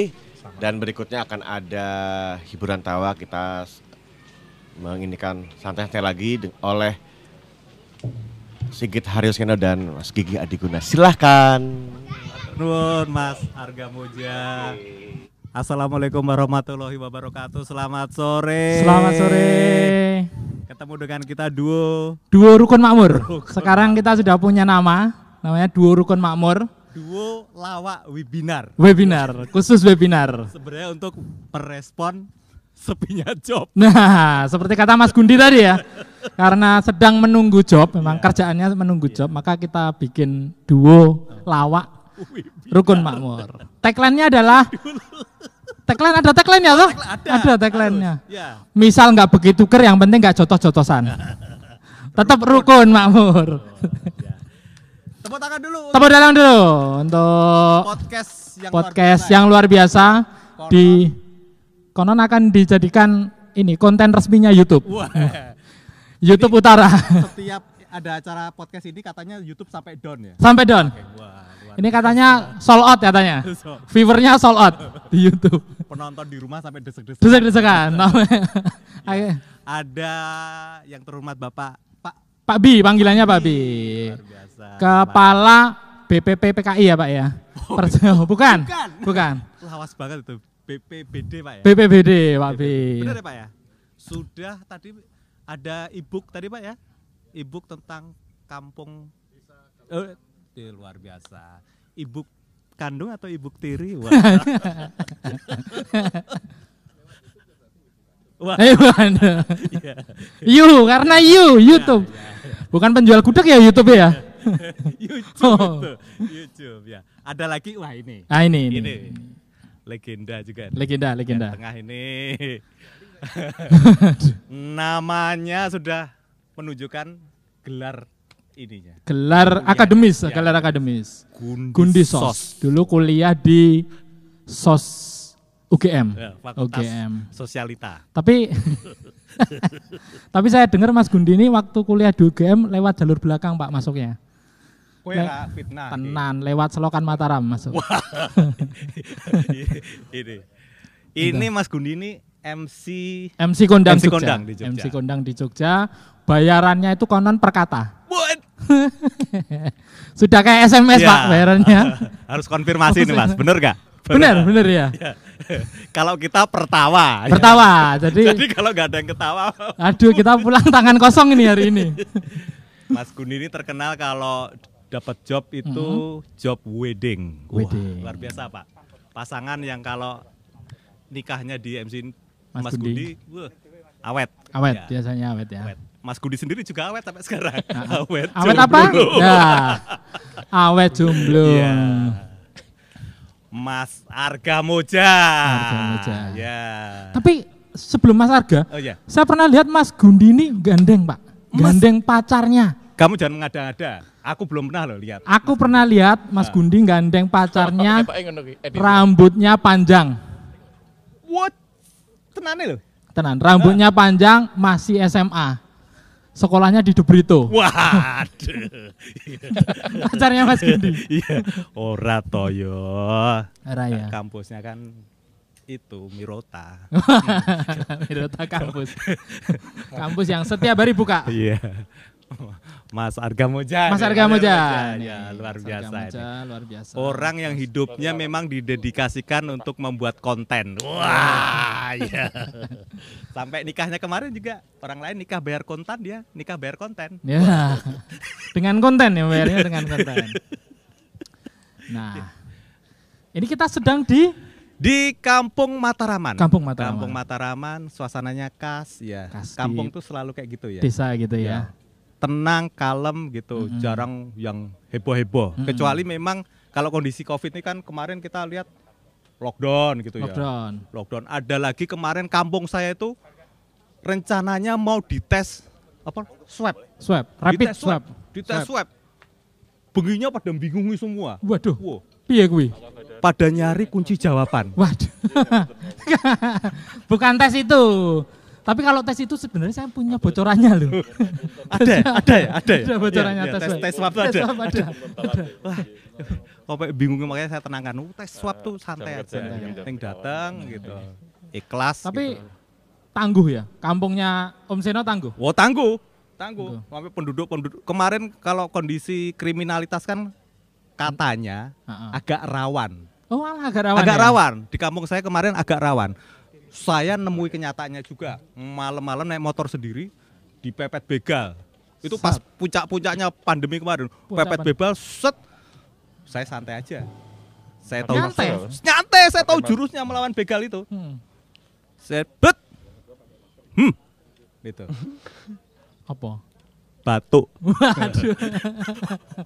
Dan berikutnya akan ada hiburan tawa kita menginikan santai-santai lagi oleh Sigit Haryoskeno dan Mas Gigi Adiguna. Silahkan. Nuwun Mas Harga Moja. Assalamualaikum warahmatullahi wabarakatuh. Selamat sore. Selamat sore. Ketemu dengan kita duo Duo Rukun Makmur. Sekarang kita sudah punya nama, namanya Duo Rukun Makmur. duo lawak webinar. Webinar, khusus webinar. Sebenarnya untuk merespon sepinya job. Nah, seperti kata Mas Gundi tadi ya, karena sedang menunggu job, memang kerjaannya menunggu job, maka kita bikin duo lawak Rukun Makmur. Tagline-nya adalah Tagline ada tagline-nya loh? Ada, tagline-nya. Ya. Misal nggak begitu ker, yang penting nggak jotos-jotosan. Tetap rukun makmur. Tepuk tangan dulu Tepuk dalam dulu untuk podcast yang podcast luar biasa yang luar biasa Konon. di konon akan dijadikan ini konten resminya YouTube. ya. Wah, YouTube Utara. setiap ada acara podcast ini katanya YouTube sampai down ya. Sampai down. Wah, luar Ini katanya sold out katanya. biasa. Viewernya sold out di YouTube. Penonton di rumah sampai desek-desek. Desek-desekan. Ayo. Ada yang terhormat Bapak Pak Pak Bi, panggilannya Pak Bi. luar biasa. Kepala BPP PKI ya Pak ya? Perse- bukan, Bukan. bukan. lawas banget itu BPBD Pak ya. BPBD Pak Bi. Benar ya Pak ya? Sudah tadi ada ebook tadi Pak ya? Ebook tentang kampung oh, eh, luar biasa. Ebook kandung atau ebook tiri? Wah. Wah, Eh, bukan. iya. You, karena you, YouTube. Bukan penjual gudeg ya YouTube ya? YouTube Oh. itu. YouTube ya. Ada lagi wah ini. Nah ini, ini. Ini legenda juga. Legenda, legenda. Yang tengah ini. Namanya sudah menunjukkan gelar ininya. Gelar akademis, gelar akademis. Gundi Sos. Dulu kuliah di Sos UGM. Ya, Fakultas UGM. Sosialita. Tapi tapi saya dengar Mas Gundi ini waktu kuliah di UGM lewat jalur belakang Pak masuknya. Kue Le- fitnah. Tenan lewat selokan Mataram masuk. ini Ini Mas Gundi ini MC MC kondang MC Jogja. kondang di Jogja. MC kondang di Jogja. Bayarannya itu konon per kata. Sudah kayak SMS Ya. Pak bayarannya. Harus konfirmasi nih Mas, bener gak? bener, bener ya. Kalau kita pertawa. ya. Pertawa. Jadi Jadi kalau nggak ada yang ketawa, aduh kita pulang tangan kosong ini hari ini. Mas Gundi ini terkenal kalau dapat job itu job wedding. Wah, Wedding. luar biasa Pak. Pasangan yang kalau nikahnya di MC Mas Mas, wah, awet. Awet, Ya, biasanya awet ya. awet. Mas Gundi sendiri juga awet sampai sekarang. Ah, awet. Awet apa? Ya. Awet jomblo. Iya. Mas Arga Moja. Arga Moja. Ya. Tapi sebelum Mas Arga, Oh ya, saya pernah lihat Mas Gundi ini gandeng Pak. Mas- Gandeng pacarnya. kamu jangan mengada-ngada. Aku belum pernah loh lihat. Aku pernah lihat Mas Gundi gandeng pacarnya, Pak ngono ki, edit. rambutnya panjang. What? Tenane loh. Tenan, rambutnya panjang, masih SMA. Sekolahnya di Debrito. Waduh. Pacarnya Mas Gundi. Iya, ora toyo. Raya. Kampusnya kan itu Mirota. Mirota kampus. kampus yang setiap hari buka. Iya. Mas Arga Moja. Mas Arga Moja. Ya, luar Mas biasa Arga Moja, ini. luar biasa. Orang yang hidupnya memang didedikasikan untuk membuat konten. Wah, iya. Sampai nikahnya kemarin juga orang lain nikah bayar konten dia, nikah bayar konten. Ya. dengan konten ya bayarnya dengan konten. Nah. Ini kita sedang di Di Kampung Mataraman. Kampung Mataraman. Kampung Mataraman, suasananya khas ya. Khas Kampung di- tuh selalu kayak gitu ya. desa gitu ya. Tenang, kalem gitu, Mm-mm. jarang yang heboh-heboh. Mm-mm. Kecuali memang kalau kondisi Covid ini kan kemarin kita lihat lockdown gitu ya. Lockdown. Lockdown. Ada lagi kemarin kampung saya itu rencananya mau dites apa? Swab. Swab, rapid Dites swab. Dites swab. Benginya pada bingungi semua. Waduh, Wow. piye kuwi? Pada nyari kunci jawaban. Waduh. Bukan tes itu. Tapi kalau tes itu sebenarnya saya punya bocorannya loh. Ada, ada ya, ada ya. Ada bocorannya Iya, iya, tes, tes, swab. tes swab tuh Tes ada. swab ada. ada. Wah, sampai bingung makanya saya tenangkan. Uh, tes swab tuh santai aja. Yang datang gitu. Ikhlas. Tapi gitu. tangguh ya. Kampungnya Om Seno tangguh. Wow, tangguh. Tangguh. Sampai penduduk-penduduk kemarin kalau kondisi kriminalitas kan katanya agak rawan. Oh, alah agak rawan. agak ya? rawan. Di kampung saya kemarin agak rawan. Saya nemui kenyataannya juga. Malam-malam naik motor sendiri dipepet begal. Itu pas puncak-puncaknya pandemi kemarin. Puncak Pepet begal set. Saya santai aja. Saya tahu Nyantai? Nyantai, saya tahu jurusnya melawan begal itu. Hmm. Saya bet. Hmm. Gitu. Apa? Batuk. Waduh.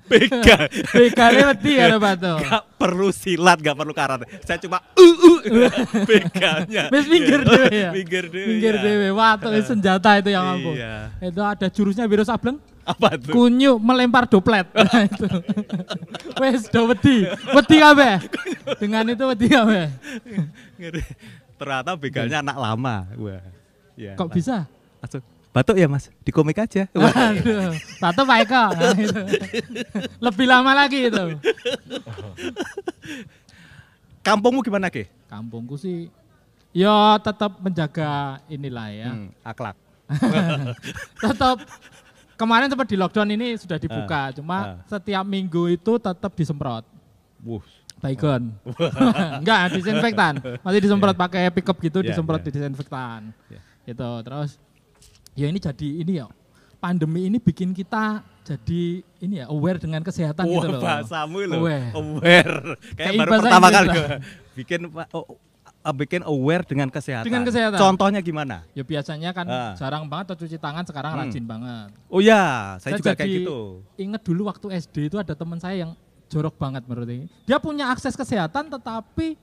Begal. Begale wedi ya batu. Gak perlu silat, gak perlu karate. Saya cuma uh, uh, begalnya. Wis minggir Iya. dhewe ya. Minggir dhewe. Minggir ya. dhewe. Wah, tuh senjata itu yang ampuh. Iya. Itu ada jurusnya Wiro Sableng. Apa tuh? Kunyu melempar doplet. Nah, itu. Wes do wedi. Wedi kabeh. Dengan itu wedi kabeh. Ternyata begalnya anak lama. Wah. Ya, Kok lah- bisa? Langsung, batuk ya mas? Di komik aja. Waduh, tato Pak Eko. Nah. Lebih lama lagi itu. Kampungmu gimana Ki? Kampungku sih ya tetap menjaga inilah ya. Hmm, akhlak. Tetap kemarin sempat di lockdown ini sudah dibuka, cuma ah. setiap minggu itu tetap disemprot. Wuh. Baygon. Enggak, disinfektan. Masih disemprot pakai pickup gitu, Ya, disemprot ya. di disinfektan. Ya. Gitu. Terus ya ini jadi ini ya. Pandemi ini bikin kita jadi ini ya aware dengan kesehatan gitu Wah, loh. bahasamu loh. Aware. Aware. Kayak baru pertama kali gua bikin oh, oh, bikin aware dengan kesehatan. Dengan kesehatan. Contohnya gimana? Ya biasanya kan Ah. jarang banget cuci tangan, sekarang Hmm. rajin banget. Oh ya, saya, juga kayak gitu. Ingat dulu waktu SD itu ada teman saya yang jorok banget menurut ini. Dia punya akses kesehatan tetapi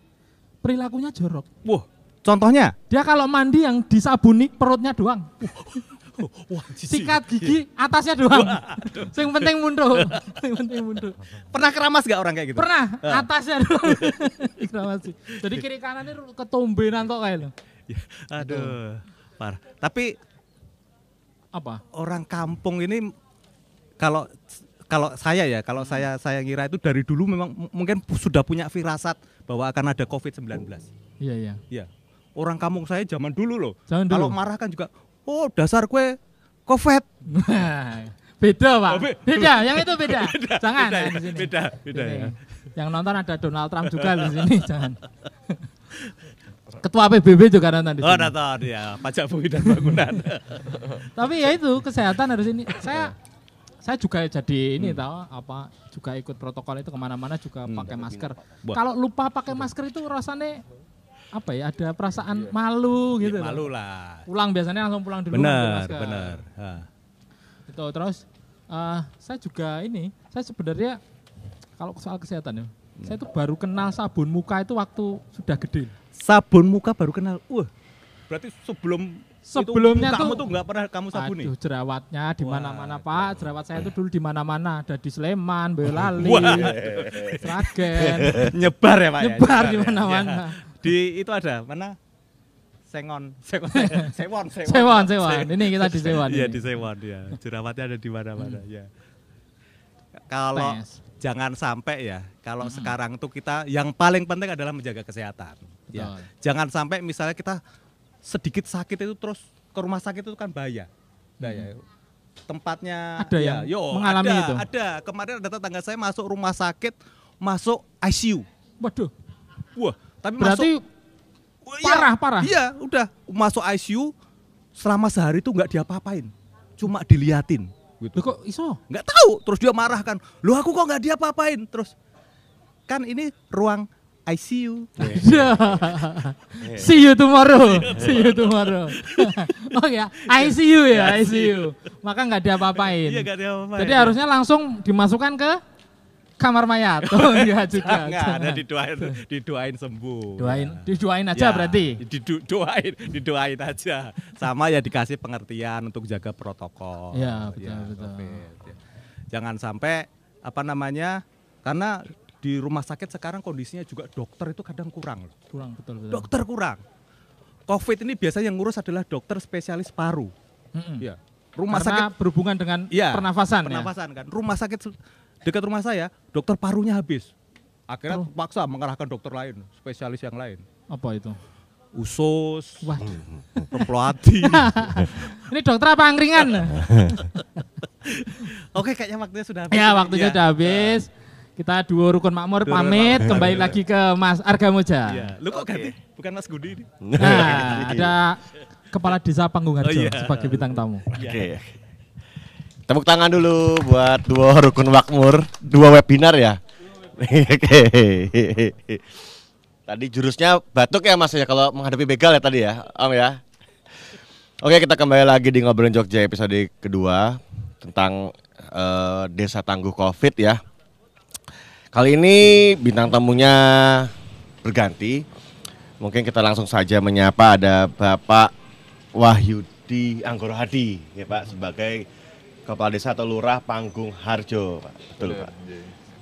perilakunya jorok. Wah, contohnya? Dia kalau mandi yang disabuni perutnya doang. Wah, Sikat gigi atasnya doang. Yang penting mundur. Yang penting mundur. Pernah keramas gak orang kayak gitu? Pernah Ah. atasnya doang. Ikramasi. Jadi kiri kanannya ketombenan kok kayak lo. Ya, Aduh, parah. Tapi Apa? orang kampung ini kalau kalau saya ya, kalau saya saya ngira itu dari dulu memang mungkin sudah punya firasat bahwa akan ada COVID-19. Iya iya. Ya. Orang kampung saya zaman dulu loh. Zaman dulu. Kalau marah kan juga, oh dasar kue covid. beda pak. Oh, be- beda, yang itu beda. Jangan beda, ya, ya, di sini. beda, beda Sini. ya. Yang nonton ada Donald Trump juga di sini. Jangan. Ketua PBB juga nonton di Oh, sini. nonton ya, pajak bumi dan bangunan. Tapi ya itu kesehatan harus ini. Saya saya juga jadi Hmm. ini tahu apa juga ikut protokol itu ke mana-mana juga pakai masker. Kalau lupa pakai masker itu rasanya apa ya ada perasaan malu gitu. loh. Iya. Malu lah. Pulang biasanya langsung pulang dulu Benar, masker. benar. Ha. Itu terus eh, saya juga ini saya sebenarnya kalau soal kesehatan ya saya itu baru kenal sabun muka itu waktu sudah gede. Sabun muka baru kenal. Wah, berarti sebelum Sebelumnya kamu tuh- tuh nggak pernah kamu sabuni. Aduh jerawatnya di mana-mana Pak. Jerawat saya itu dulu di mana-mana. Ada di Sleman, Boyolali. Sragen, Nyebar ya, Pak ya? nyebar di ya. mana-mana. Ya. Di itu ada mana? Sengon, Sengon, Sewon, Sewon. Sewon, Sewon. Ini kita di Sewon. Iya di Sewon ya. Jerawatnya ada di mana-mana ya. Kalau jangan sampai ya, kalau sekarang tuh kita yang paling penting adalah menjaga kesehatan. Ya. Betul. Jangan sampai misalnya kita sedikit sakit itu terus ke rumah sakit itu kan bahaya. Bahaya. Tempatnya Ada ya, yang mengalami ada, itu? Ada. Kemarin ada tetangga saya masuk rumah sakit, masuk ICU. Waduh, Wah, tapi berarti masuk Wah, iya. parah, parah. Iya, udah masuk ICU selama sehari itu nggak diapa-apain, cuma diliatin. Gitu. Loh kok iso? Nggak tahu, terus dia marah kan. Lu aku kok nggak diapa-apain? Terus kan ini ruang ICU. See you tomorrow. See you tomorrow. oh ya, ICU ya, ICU. Maka nggak diapa-apain. Iya nggak diapa-apain. Jadi harusnya langsung dimasukkan ke kamar mayat. Oh iya juga. nggak ada didoain, didoain sembuh. Doain, Ya. didoain aja Ya, berarti. Didoain, didoain aja. Sama ya dikasih pengertian untuk jaga protokol. Ya, betul, betul. COVID, ya. Jangan sampai apa namanya? Karena di rumah sakit sekarang kondisinya juga dokter itu kadang kurang loh. Kurang betul betul. Dokter kurang. Covid ini biasanya yang ngurus adalah dokter spesialis paru. Mm-mm. Ya. Rumah Karena sakit berhubungan dengan Iya, pernafasan, ya. pernafasan kan. Rumah sakit dekat rumah saya, dokter parunya habis. Akhirnya Oh. paksa mengerahkan dokter lain, spesialis yang lain. Apa itu? Usus, Wah, Remploati. ini dokter apa angkringan? Oke, kayaknya waktunya sudah habis. ya, waktunya Iya. sudah habis. Kita dua rukun makmur Dua pamit makmur. kembali lagi ke Mas Arga Moja. Iya. Lu kok ganti? Bukan Mas Gudi ini. Nah, ada kepala desa Panggung Harjo Oh, iya. sebagai bintang tamu. Oke. Tepuk tangan dulu buat dua rukun makmur, dua webinar ya. Tadi jurusnya batuk ya Mas ya kalau menghadapi begal ya tadi ya, Om ya. Oke, kita kembali lagi di ngobrolin Jogja episode kedua tentang eh, desa tangguh Covid ya. Kali ini bintang tamunya berganti. Mungkin kita langsung saja menyapa ada Bapak Wahyudi Anggoro Hadi ya Pak sebagai Kepala Desa atau Lurah Panggung Harjo Pak. Betul Pak.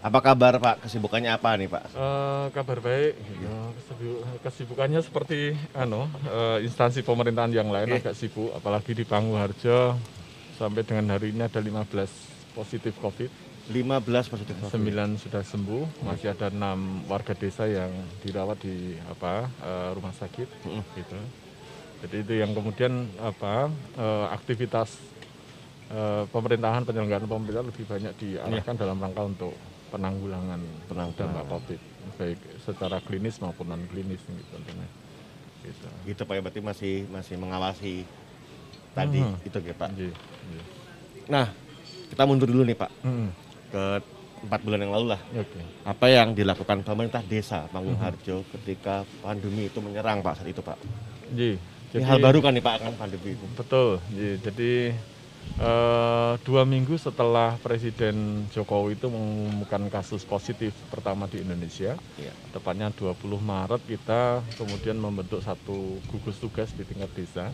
Apa kabar Pak? Kesibukannya apa nih Pak? Eh, kabar baik. Ya, kesibu- kesibukannya seperti ano eh, instansi pemerintahan yang lain Oke. agak sibuk, apalagi di Pangguharjo sampai dengan hari ini ada 15 positif COVID, 15 positif Covid. 9 sudah sembuh, masih ada enam warga desa yang dirawat di apa eh, rumah sakit, gitu. Jadi itu yang kemudian apa eh, aktivitas eh, pemerintahan penyelenggaraan pemerintahan lebih banyak diarahkan dalam rangka untuk penanggulangan Penanggulangan. dampak COVID baik secara klinis maupun non klinis gitu tentunya. Gitu. Gitu Pak ya berarti masih masih mengawasi tadi Mhm. itu ya Pak. Iya, iya. Nah, kita mundur dulu nih Pak Mm-mm. ke empat bulan yang lalu lah. Oke. Apa yang dilakukan pemerintah desa Panggung Harjo ketika pandemi itu menyerang Pak saat itu Pak? Iya. Ini hal baru kan nih Pak kan pandemi itu. Betul. Iya, Jadi eh, dua minggu setelah Presiden Jokowi itu mengumumkan kasus positif pertama di Indonesia, Iya. tepatnya 20 Maret kita kemudian membentuk satu gugus tugas di tingkat desa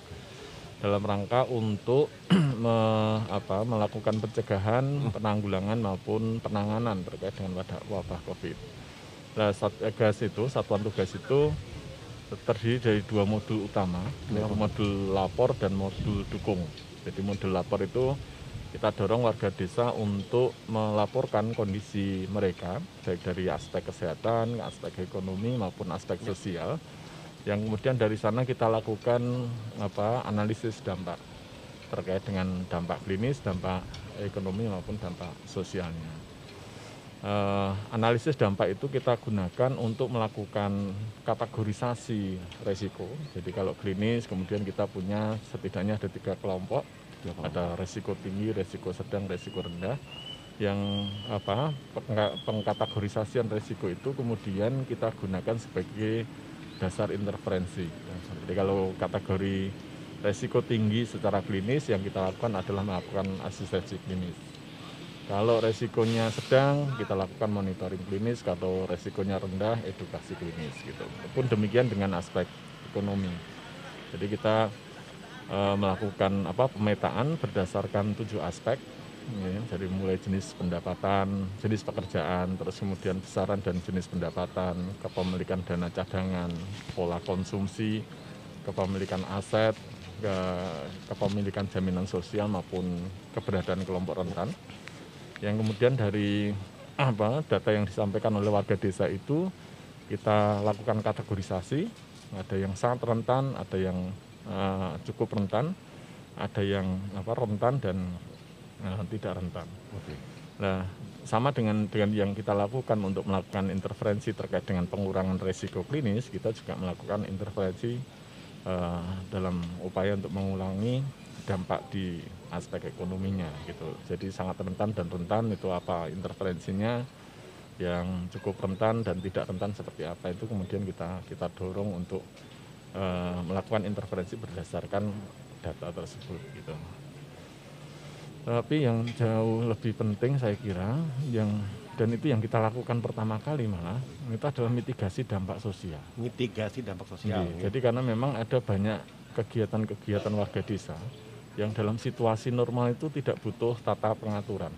dalam rangka untuk me- apa, melakukan pencegahan, penanggulangan maupun penanganan terkait dengan wabah, COVID. Nah, Satgas itu, satuan tugas itu terdiri dari dua modul utama, yaitu modul lapor dan modul dukung. Jadi modul lapor itu kita dorong warga desa untuk melaporkan kondisi mereka, baik dari aspek kesehatan, aspek ekonomi maupun aspek sosial, yang kemudian dari sana kita lakukan apa analisis dampak terkait dengan dampak klinis, dampak ekonomi maupun dampak sosialnya. Eh, analisis dampak itu kita gunakan untuk melakukan kategorisasi resiko. Jadi kalau klinis kemudian kita punya setidaknya ada tiga kelompok, ada resiko tinggi, resiko sedang, resiko rendah. Yang apa pengka- pengkategorisasian resiko itu kemudian kita gunakan sebagai dasar interferensi. Jadi kalau kategori resiko tinggi secara klinis yang kita lakukan adalah melakukan asistensi klinis. Kalau resikonya sedang, kita lakukan monitoring klinis. Kalau resikonya rendah, edukasi klinis. Gitu. Pun demikian dengan aspek ekonomi. Jadi kita eh, melakukan apa pemetaan berdasarkan tujuh aspek. ya, dari mulai jenis pendapatan, jenis pekerjaan, terus kemudian besaran dan jenis pendapatan, kepemilikan dana cadangan, pola konsumsi, kepemilikan aset, ke- kepemilikan jaminan sosial maupun keberadaan kelompok rentan yang kemudian dari apa data yang disampaikan oleh warga desa itu kita lakukan kategorisasi. Ada yang sangat rentan ada yang eh, cukup rentan ada yang apa rentan dan eh, tidak rentan. Nah sama dengan dengan yang kita lakukan untuk melakukan interferensi terkait dengan pengurangan resiko klinis kita juga melakukan interferensi eh, dalam upaya untuk mengulangi dampak di aspek ekonominya gitu. Jadi sangat rentan dan rentan itu apa interferensinya yang cukup rentan dan tidak rentan seperti apa itu kemudian kita kita dorong untuk eh, melakukan interferensi berdasarkan data tersebut gitu. Tapi yang jauh lebih penting saya kira yang dan itu yang kita lakukan pertama kali malah itu adalah mitigasi dampak sosial. Mitigasi dampak sosial. Iya, Jadi karena memang ada banyak kegiatan-kegiatan warga desa yang dalam situasi normal itu tidak butuh tata pengaturan.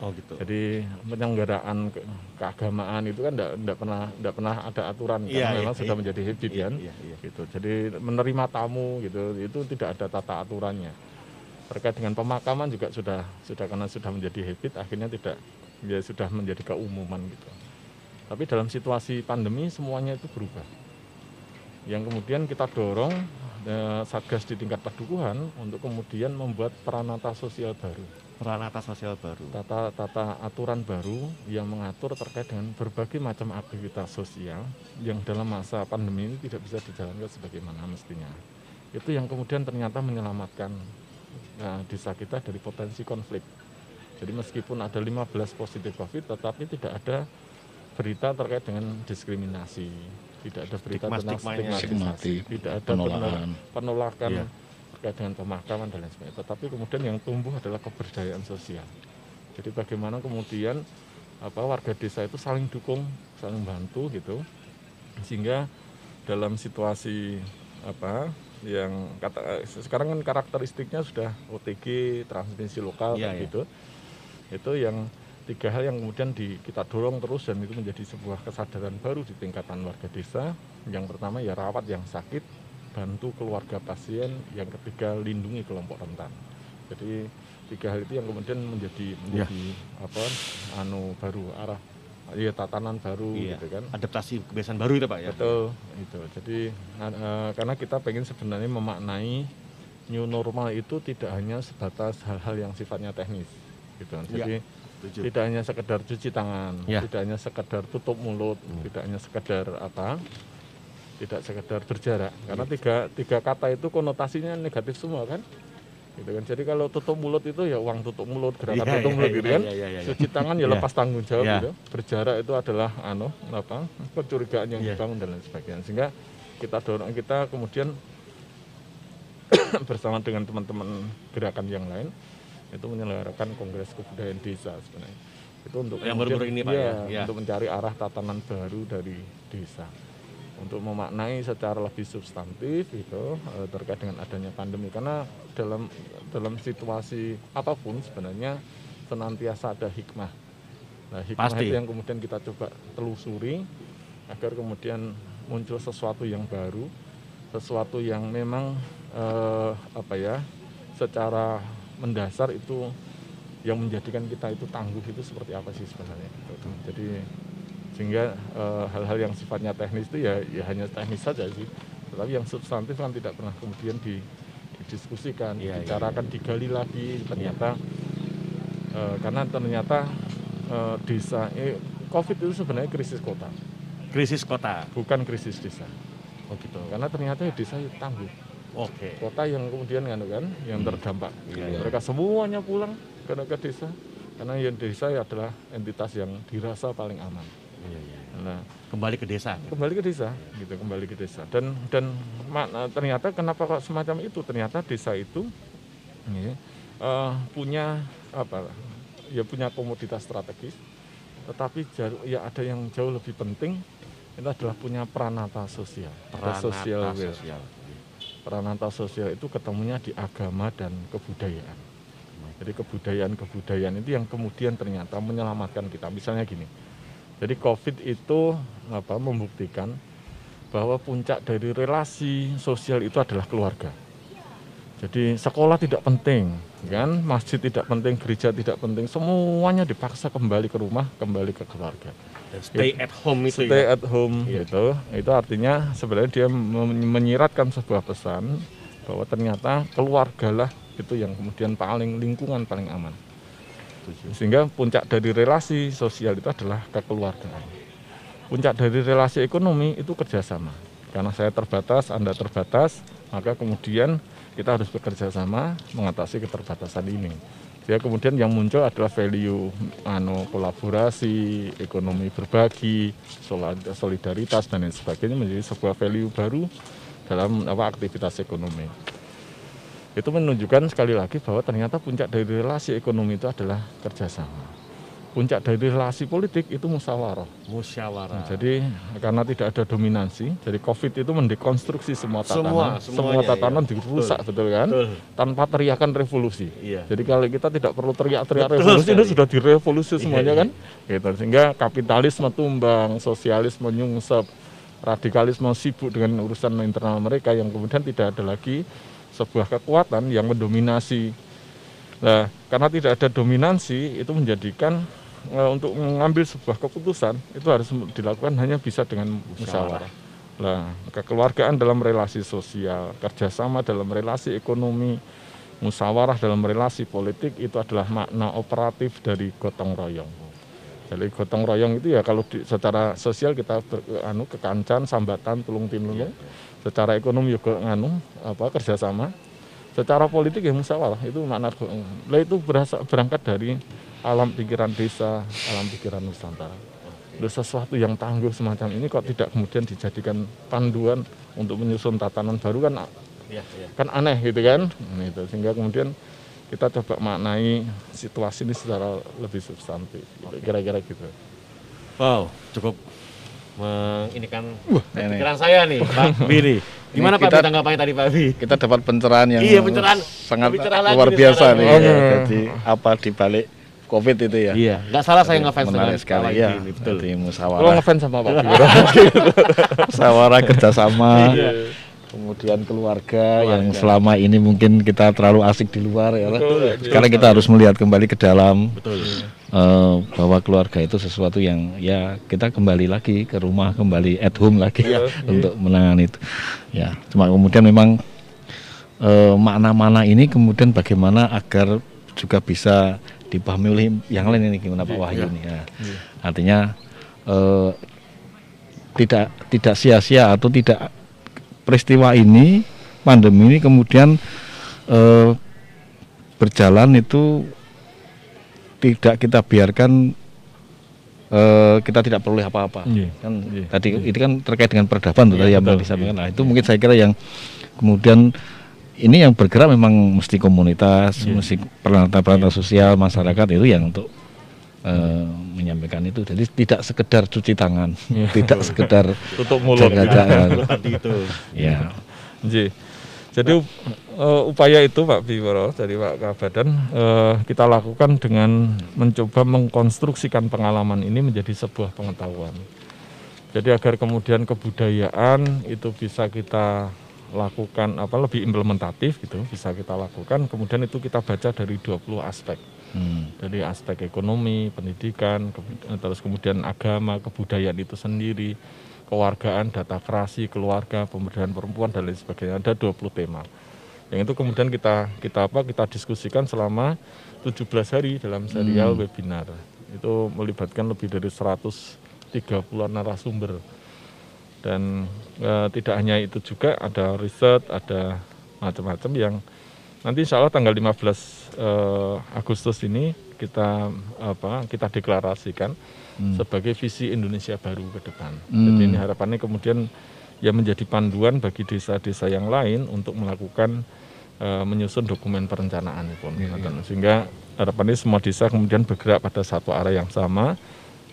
Oh gitu. Jadi penyelenggaraan ke- keagamaan itu kan tidak pernah tidak pernah ada aturan Iya, karena memang iya, sudah iya. menjadi habit Iya, kan. iya, iya. Gitu. Jadi menerima tamu gitu itu tidak ada tata aturannya. Terkait dengan pemakaman juga sudah sudah karena sudah menjadi habit akhirnya tidak ya sudah menjadi keumuman gitu. Tapi dalam situasi pandemi semuanya itu berubah. Yang kemudian kita dorong satgas di tingkat padukuhan untuk kemudian membuat peranata sosial baru Peranata sosial baru. tata tata aturan baru yang mengatur terkait dengan berbagai macam aktivitas sosial yang dalam masa pandemi ini tidak bisa dijalankan sebagaimana mestinya. Itu yang kemudian ternyata menyelamatkan nah, desa kita dari potensi konflik. Jadi meskipun ada 15 positif COVID, tetapi tidak ada berita terkait dengan diskriminasi, tidak ada berita tentang Stigma-stigmanya. stigmatisasi, Stigmatik, tidak ada penolakan. penolakan, Iya. terkait dengan pemakaman dan lain sebagainya. Tetapi kemudian yang tumbuh adalah keberjayaan sosial. Jadi bagaimana kemudian apa warga desa itu saling dukung, saling bantu gitu, sehingga dalam situasi apa yang kata sekarang kan karakteristiknya sudah OTG transmisi lokal Iya, kayak iya. gitu, itu yang tiga hal yang kemudian di, kita dorong terus dan itu menjadi sebuah kesadaran baru di tingkatan warga desa. Yang pertama ya rawat yang sakit, bantu keluarga pasien. Yang ketiga lindungi kelompok rentan. Jadi tiga hal itu yang kemudian menjadi menjadi apa anu baru arah ya tatanan baru Iya. gitu kan. Adaptasi kebiasaan baru itu Pak ya. Betul, itu. Jadi eh, karena kita pengen sebenarnya memaknai new normal itu tidak hanya sebatas hal-hal yang sifatnya teknis, gitu. Jadi Setuju. tidak hanya sekedar cuci tangan, Ya. tidak hanya sekedar tutup mulut, tidak hanya sekedar apa, tidak sekedar berjarak. Karena tiga tiga kata itu konotasinya negatif semua kan. Gitu kan. Jadi kalau tutup mulut itu ya uang tutup mulut, gerakan Iya, tutup iya, mulut gitu kan. iya, iya, iya. Cuci tangan ya Iya. lepas tanggung jawab Iya. gitu. Berjarak itu adalah anu apa? kecurigaan yang Iya. dibangun dan lain sebagainya. Sehingga kita dorong kita kemudian bersama dengan teman-teman gerakan yang lain itu menyelenggarakan kongres kebudayaan desa sebenarnya itu untuk Yang baru-baru ini, Pak, iya, ya? Iya. untuk mencari arah tatanan baru dari desa untuk memaknai secara lebih substantif itu eh, terkait dengan adanya pandemi karena dalam dalam situasi apa pun sebenarnya senantiasa ada hikmah nah hikmah Pasti. itu yang kemudian kita coba telusuri agar kemudian muncul sesuatu yang baru sesuatu yang memang eh, apa ya secara mendasar itu yang menjadikan kita itu tangguh itu seperti apa sih sebenarnya gitu. jadi sehingga eh, hal-hal yang sifatnya teknis itu ya, ya hanya teknis saja sih tetapi yang substantif kan tidak pernah kemudian di- didiskusikan, Iya, iya, dibicarakan, digali lagi ternyata eh, karena ternyata eh, desa eh, COVID itu sebenarnya krisis kota, Krisis kota. bukan krisis desa. Oh gitu. Karena ternyata ya desa itu tangguh. Oke. Kota yang kemudian kan, kan yang terdampak. Iya, iya. Mereka semuanya pulang ke, ke desa karena yang desa adalah entitas yang dirasa paling aman. Iya, iya. Nah, Kembali ke desa. kembali ke desa gitu kembali ke desa dan dan makna ternyata kenapa kok semacam itu ternyata desa itu ya, eh, punya apa ya punya komoditas strategis tetapi jauh- ya ada yang jauh lebih penting itu adalah punya peranata sosial Peranata will. sosial. Peranata sosial itu ketemunya di agama dan kebudayaan jadi kebudayaan-kebudayaan itu yang kemudian ternyata menyelamatkan kita misalnya gini jadi COVID itu apa membuktikan bahwa puncak dari relasi sosial itu adalah keluarga. Jadi sekolah tidak penting, kan? Masjid tidak penting, gereja tidak penting, semuanya dipaksa kembali ke rumah, kembali ke keluarga. Dan stay at home itu Stay ya. at home Iya. gitu. Itu artinya sebenarnya dia men- menyiratkan sebuah pesan bahwa ternyata keluargalah itu yang kemudian paling lingkungan paling aman. Sehingga puncak dari relasi sosial itu adalah kekeluargaan. Puncak dari relasi ekonomi itu kerjasama. Karena saya terbatas, Anda terbatas, maka kemudian kita harus bekerja sama mengatasi keterbatasan ini. Sehingga kemudian yang muncul adalah value anu kolaborasi, ekonomi berbagi, solid- solidaritas dan lain sebagainya menjadi sebuah value baru dalam apa aktivitas ekonomi itu menunjukkan sekali lagi bahwa ternyata puncak dari relasi ekonomi itu adalah kerjasama. Puncak dari relasi politik itu musyawarah. Musyawarah. Nah, jadi karena tidak ada dominansi, jadi COVID itu mendekonstruksi semua Semua, tatanan, semuanya, semua tatanan iya. dirusak, betul, kan? Betul. Tanpa teriakan revolusi. Iya. Jadi kalau kita tidak perlu teriak-teriak Betul revolusi, itu sudah direvolusi Iya, semuanya iya. kan? Gitu. Sehingga kapitalisme tumbang, sosialisme nyungsep, radikalisme sibuk dengan urusan internal mereka yang kemudian tidak ada lagi sebuah kekuatan yang mendominasi. Nah, karena tidak ada dominansi, itu menjadikan untuk mengambil sebuah keputusan itu harus dilakukan hanya bisa dengan musyawarah. Nah, kekeluargaan dalam relasi sosial, kerjasama dalam relasi ekonomi, musyawarah dalam relasi politik itu adalah makna operatif dari gotong royong. Jadi gotong royong itu ya kalau di, secara sosial kita ber, anu kekancan, sambatan, tulung tinulung. Secara ekonomi juga nganu apa kerjasama. Secara politik ya musyawarah itu makna lah itu berasa, berangkat dari alam pikiran desa, alam pikiran Nusantara. Loh, sesuatu yang tangguh semacam ini kok tidak kemudian dijadikan panduan untuk menyusun tatanan baru kan Iya, iya. kan aneh gitu kan Nah, itu sehingga kemudian kita coba maknai situasi ini secara lebih substantif gitu. kira-kira gitu Wow, cukup ini. pikiran saya nih, Pak Billy. Gimana Pak tanggapannya tadi Pak Bi? Kita dapat pencerahan yang Iya, pencerahan. sangat Lebih cerah lagi luar biasa nih. Oh, ya. Jadi apa di balik COVID itu ya? Iya, nggak salah saya ngefans dengan Menarik sekali Pak ya. ini, betul. Lo musyawarah, ngefans sama Pak Biro musyawarah kerjasama, Iya. kemudian keluarga, yang selama ini mungkin kita terlalu asik di luar ya. Sekarang kita harus melihat kembali ke dalam Betul. eh, bahwa keluarga itu sesuatu yang ya kita kembali lagi ke rumah, kembali at home lagi untuk menangani itu. Ya, cuma kemudian memang eh, makna-makna ini kemudian bagaimana agar juga bisa dipahami oleh yang lain ini gimana Pak Wahyu ini ya. Artinya eh, tidak tidak sia-sia atau tidak peristiwa ini pandemi ini kemudian eh, berjalan itu tidak kita biarkan eh, kita tidak perlu apa-apa. Iya. kan tadi ini kan terkait dengan peradaban tuh tadi yang disampaikan. nah itu mungkin saya kira yang kemudian ini yang bergerak memang mesti komunitas mesti peralatan-peralatan sosial masyarakat itu yang untuk eh, menyampaikan itu. Jadi tidak sekedar cuci tangan tidak sekedar tutup mulut. jaga jarak Tadi itu. ya Ji. Jadi eh, upaya itu Pak Biro dari Pak Kabadan eh, kita lakukan dengan mencoba mengkonstruksikan pengalaman ini menjadi sebuah pengetahuan. Jadi agar kemudian kebudayaan itu bisa kita lakukan apa lebih implementatif gitu bisa kita lakukan kemudian itu kita baca dari 20 aspek Hmm. dari aspek ekonomi, pendidikan, kebu- terus kemudian agama, kebudayaan itu sendiri, kewargaan, data kerasi, keluarga, pemberdayaan perempuan dan lain sebagainya. Ada 20 tema. Yang itu kemudian kita kita apa kita diskusikan selama 17 hari dalam serial webinar. Itu melibatkan lebih dari 130-an narasumber. Dan eh, tidak hanya itu juga ada riset, ada macam-macam yang nanti insya Allah tanggal 15 eh, Agustus ini kita apa kita deklarasikan sebagai visi Indonesia baru ke depan. Jadi ini harapannya kemudian ya menjadi panduan bagi desa-desa yang lain untuk melakukan eh, menyusun dokumen perencanaan pun sehingga harapannya semua desa kemudian bergerak pada satu arah yang sama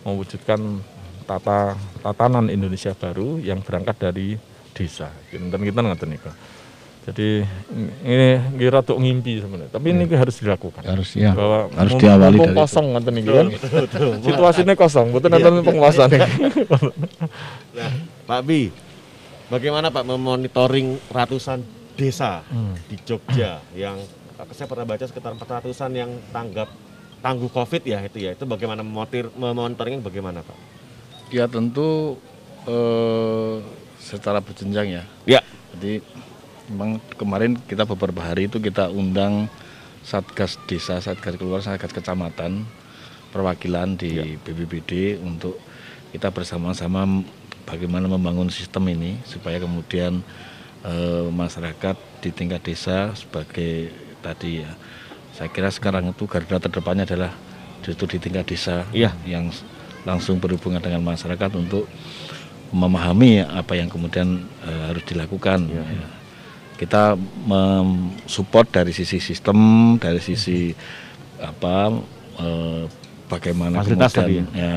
mewujudkan tata tatanan Indonesia baru yang berangkat dari desa. Dan kita ngaten niku. Jadi ini kira tuh ngimpi sebenarnya, tapi ini harus dilakukan. Harus ya. Bahwa Harus mumpung- diawali mumpung dari kosong ngoten niku kan. Situasinya kosong, betul nanti penguasaan. Nah, Pak Bi, bagaimana Pak memonitoring ratusan desa di Jogja yang saya pernah baca sekitar 400-an yang tanggap tangguh Covid ya itu ya. Itu bagaimana memotir memonitoringnya bagaimana Pak? Ya tentu eh, secara berjenjang ya. Ya. Jadi memang kemarin kita beberapa hari itu kita undang satgas desa, satgas keluar, satgas kecamatan, perwakilan di BPBD untuk kita bersama-sama bagaimana membangun sistem ini supaya kemudian eh, masyarakat di tingkat desa sebagai tadi ya. Saya kira sekarang itu garda terdepannya adalah justru di tingkat desa Iya. yang langsung berhubungan dengan masyarakat untuk memahami apa yang kemudian eh, harus dilakukan. Ya. Kita mensupport dari sisi sistem, dari sisi apa eh, bagaimana Fasilitas kemudian tadi ya,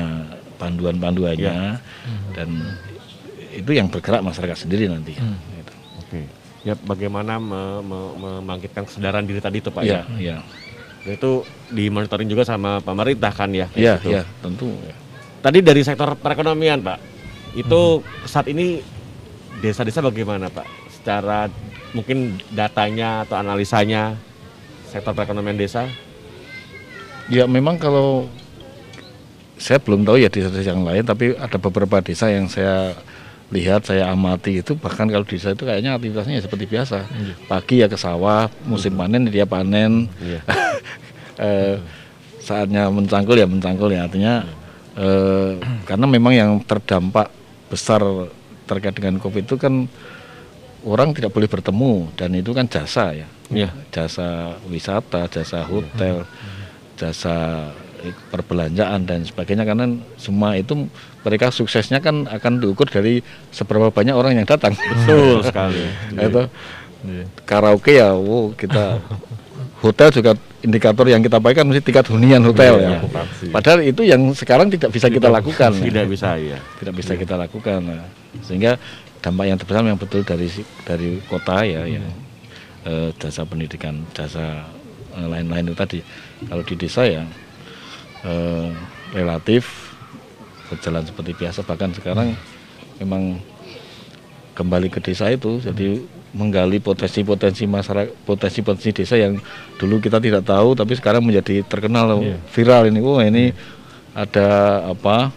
panduan-panduannya dan itu yang bergerak masyarakat sendiri nanti. Gitu. Oke. Ya bagaimana me- me- membangkitkan kesadaran diri tadi itu Pak Iya, ya. iya. Dan Itu dimonitoring juga sama pemerintah kan ya. Iya, gitu. iya, tentu. ya. Tadi dari sektor perekonomian Pak, itu saat ini desa-desa bagaimana Pak? Secara mungkin datanya atau analisanya sektor perekonomian desa? Ya memang kalau saya belum tahu ya di desa yang lain, tapi ada beberapa desa yang saya lihat, saya amati itu bahkan kalau desa itu kayaknya aktivitasnya ya seperti biasa. Pagi ya ke sawah, musim panen dia panen. Iya. Eh, saatnya mencangkul ya mencangkul ya artinya eh, karena memang yang terdampak besar terkait dengan covid itu kan orang tidak boleh bertemu dan itu kan jasa ya Iya. jasa wisata jasa hotel jasa perbelanjaan dan sebagainya karena semua itu mereka suksesnya kan akan diukur dari seberapa banyak orang yang datang Betul sekali. itu karaoke ya wow, kita hotel juga indikator yang kita pakai kan mesti tingkat hunian hotel ya. okupansi. padahal itu yang sekarang tidak bisa kita lakukan. Tidak bisa ya. tidak bisa kita lakukan. Nah, sehingga dampak yang terbesar yang betul dari dari kota ya ya. Eh, jasa pendidikan jasa eh, lain-lain itu tadi. Kalau di desa ya eh, relatif berjalan seperti biasa. Bahkan sekarang memang kembali ke desa itu jadi menggali potensi-potensi masyarakat potensi-potensi desa yang dulu kita tidak tahu tapi sekarang menjadi terkenal viral ini wah ini ada apa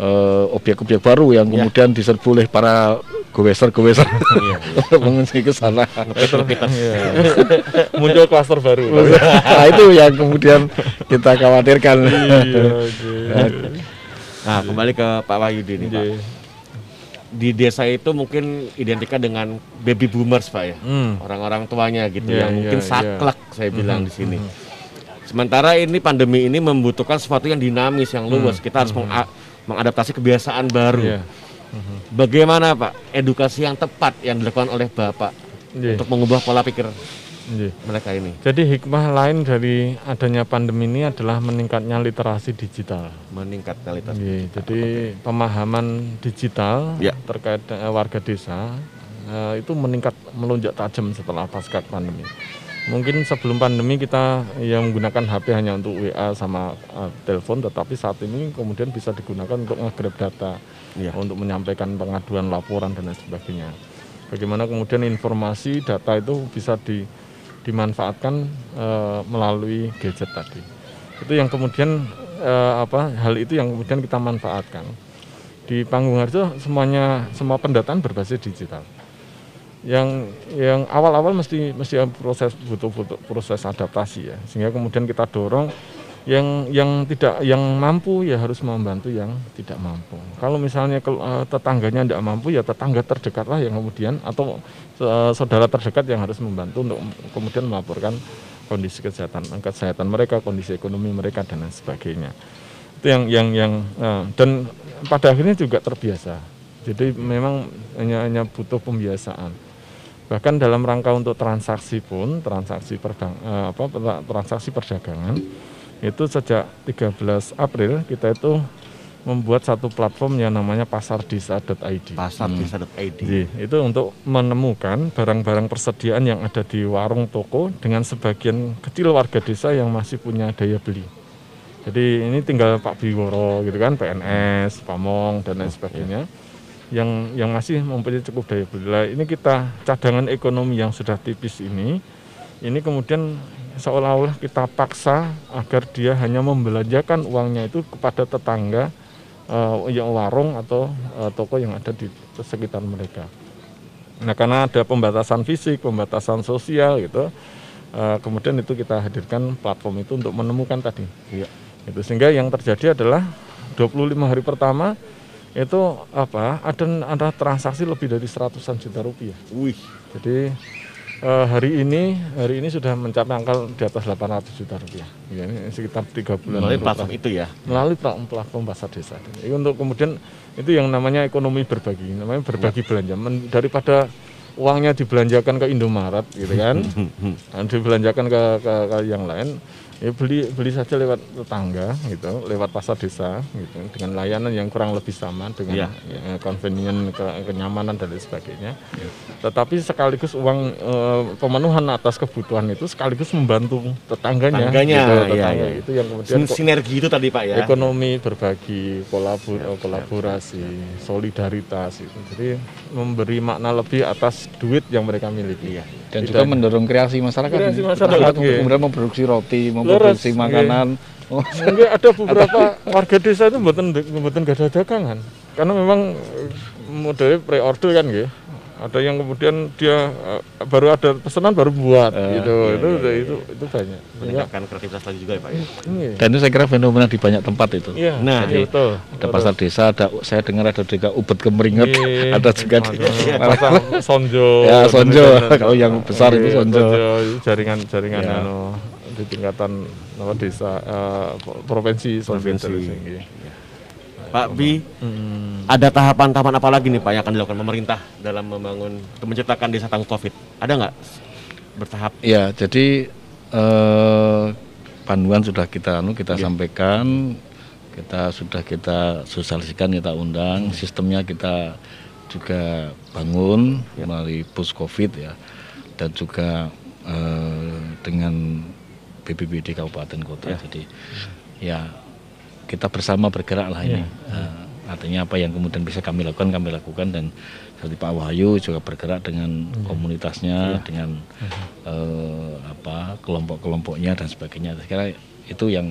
eh, objek-objek baru yang kemudian diserbu oleh para goweser-goweser untuk mengungsi ke sana. Iya. Muncul klaster baru. nah itu yang kemudian kita khawatirkan. Nah, kembali ke Pak Wahyudi nih, Pak. Di desa itu mungkin identiknya dengan baby boomers, Pak ya. Hmm. Orang-orang tuanya gitu Iya, yang iya, mungkin iya. saklek saya bilang di sini. Sementara ini pandemi ini membutuhkan sesuatu yang dinamis, yang luas. Kita harus menga- mengadaptasi kebiasaan baru. Iya. Bagaimana, Pak? Edukasi yang tepat yang dilakukan oleh Bapak Iya. untuk mengubah pola pikir Iya. mereka ini. Jadi hikmah lain dari adanya pandemi ini adalah meningkatnya literasi digital. Meningkat kualitas. Iya, jadi pemahaman digital Ya. terkait eh, warga desa eh, itu meningkat melonjak tajam setelah pasca pandemi. Mungkin sebelum pandemi kita yang menggunakan HP hanya untuk WA sama eh, telepon, tetapi saat ini kemudian bisa digunakan untuk nge-grab data, Iya. untuk menyampaikan pengaduan, laporan dan lain sebagainya. Bagaimana kemudian informasi data itu bisa di, dimanfaatkan eh, melalui gadget tadi. Itu yang kemudian eh, apa hal itu yang kemudian kita manfaatkan. di Panggung Harjo semuanya semua pendataan berbasis digital. Yang yang awal-awal mesti mesti proses butuh, butuh proses adaptasi ya. Sehingga kemudian kita dorong yang yang tidak yang mampu ya harus membantu yang tidak mampu. Kalau misalnya eh, tetangganya tidak mampu ya tetangga terdekatlah yang kemudian atau saudara terdekat yang harus membantu untuk kemudian melaporkan kondisi kesehatan kesehatan mereka, kondisi ekonomi mereka dan lain sebagainya. Itu yang yang yang eh, dan pada akhirnya juga terbiasa. Jadi memang hanya hanya butuh pembiasaan. Bahkan dalam rangka untuk transaksi pun transaksi perdang, eh, apa transaksi perdagangan itu sejak 13 April kita itu membuat satu platform yang namanya pasardesa.id. Pasardesa.id. Iya, itu untuk menemukan barang-barang persediaan yang ada di warung toko dengan sebagian kecil warga desa yang masih punya daya beli. Jadi ini tinggal Pak Biworo gitu kan, PNS, Pamong dan lain sebagainya yang yang masih mempunyai cukup daya beli. Nah, ini kita cadangan ekonomi yang sudah tipis ini, ini kemudian seolah-olah kita paksa agar dia hanya membelanjakan uangnya itu kepada tetangga uh, yang warung atau uh, toko yang ada di sekitar mereka. Nah karena ada pembatasan fisik, pembatasan sosial gitu, uh, kemudian itu kita hadirkan platform itu untuk menemukan tadi. Iya. Itu sehingga yang terjadi adalah 25 hari pertama itu apa ada ada transaksi lebih dari seratusan juta rupiah. Wih. Jadi uh, hari ini hari ini sudah mencapai angka di atas 800 juta rupiah. Ya, ini sekitar tiga bulan Melalui platform itu ya. melalui pla- platform pasar desa. Ini untuk kemudian itu yang namanya ekonomi berbagi, namanya berbagi belanja. Men- daripada uangnya dibelanjakan ke Indomaret gitu kan, dan dibelanjakan ke, ke, ke yang lain, ya beli beli saja lewat tetangga gitu, lewat pasar desa gitu, dengan layanan yang kurang lebih sama dengan Iya. ya, convenient, ke- kenyamanan dan lain sebagainya. Tetapi sekaligus uang eh, pemenuhan atas kebutuhan itu sekaligus membantu tetangganya, Tetangganya, gitu, iya, tetangga. iya. itu yang kemudian Sinergi itu tadi Pak ya. ekonomi berbagi kolabor kolaborasi solidaritas itu jadi memberi makna lebih aas duit yang mereka miliki Dan juga mendorong kreasi masyarakat. Kreasi masyarakat, untuk iya. kemudian memproduksi roti, iya. makanan. Oh, mungkin ada beberapa warga desa itu mboten mboten gak ada dagangan karena memang eh, modelnya pre-order kan gitu ada yang kemudian dia eh, baru ada pesanan baru buat gitu itu, itu itu banyak Meningkatkan kreativitas lagi juga ya Pak ya. iya. Dan itu saya kira fenomena di banyak tempat itu. Iya, Nah, iya, betul. Ada pasar desa, ada saya dengar ada juga ubet kemeringet, Iya, ada juga di pasar sonjo. Ya, sonjo. Kalau yang besar itu Iya, sonjo. itu jaringan jaringan Ya. anu, di tingkatan apa desa eh, provinsi Provinsi. provinsi tinggi. Pak Bi, Hmm. ada tahapan-tahapan apa lagi nih Pak yang akan dilakukan pemerintah dalam membangun atau menciptakan desa tangguh Covid? Ada nggak bertahap? Ya, jadi eh, panduan sudah kita anu kita sampaikan, kita sudah kita sosialisikan, kita undang, sistemnya kita juga bangun melalui pus covid ya, dan juga eh, dengan BPBD kabupaten kota. Jadi ya kita bersama bergerak lah ini. Eh, artinya apa yang kemudian bisa kami lakukan kami lakukan dan seperti Pak Wahyu juga bergerak dengan komunitasnya dengan eh, apa kelompok-kelompoknya dan sebagainya. Saya kira itu yang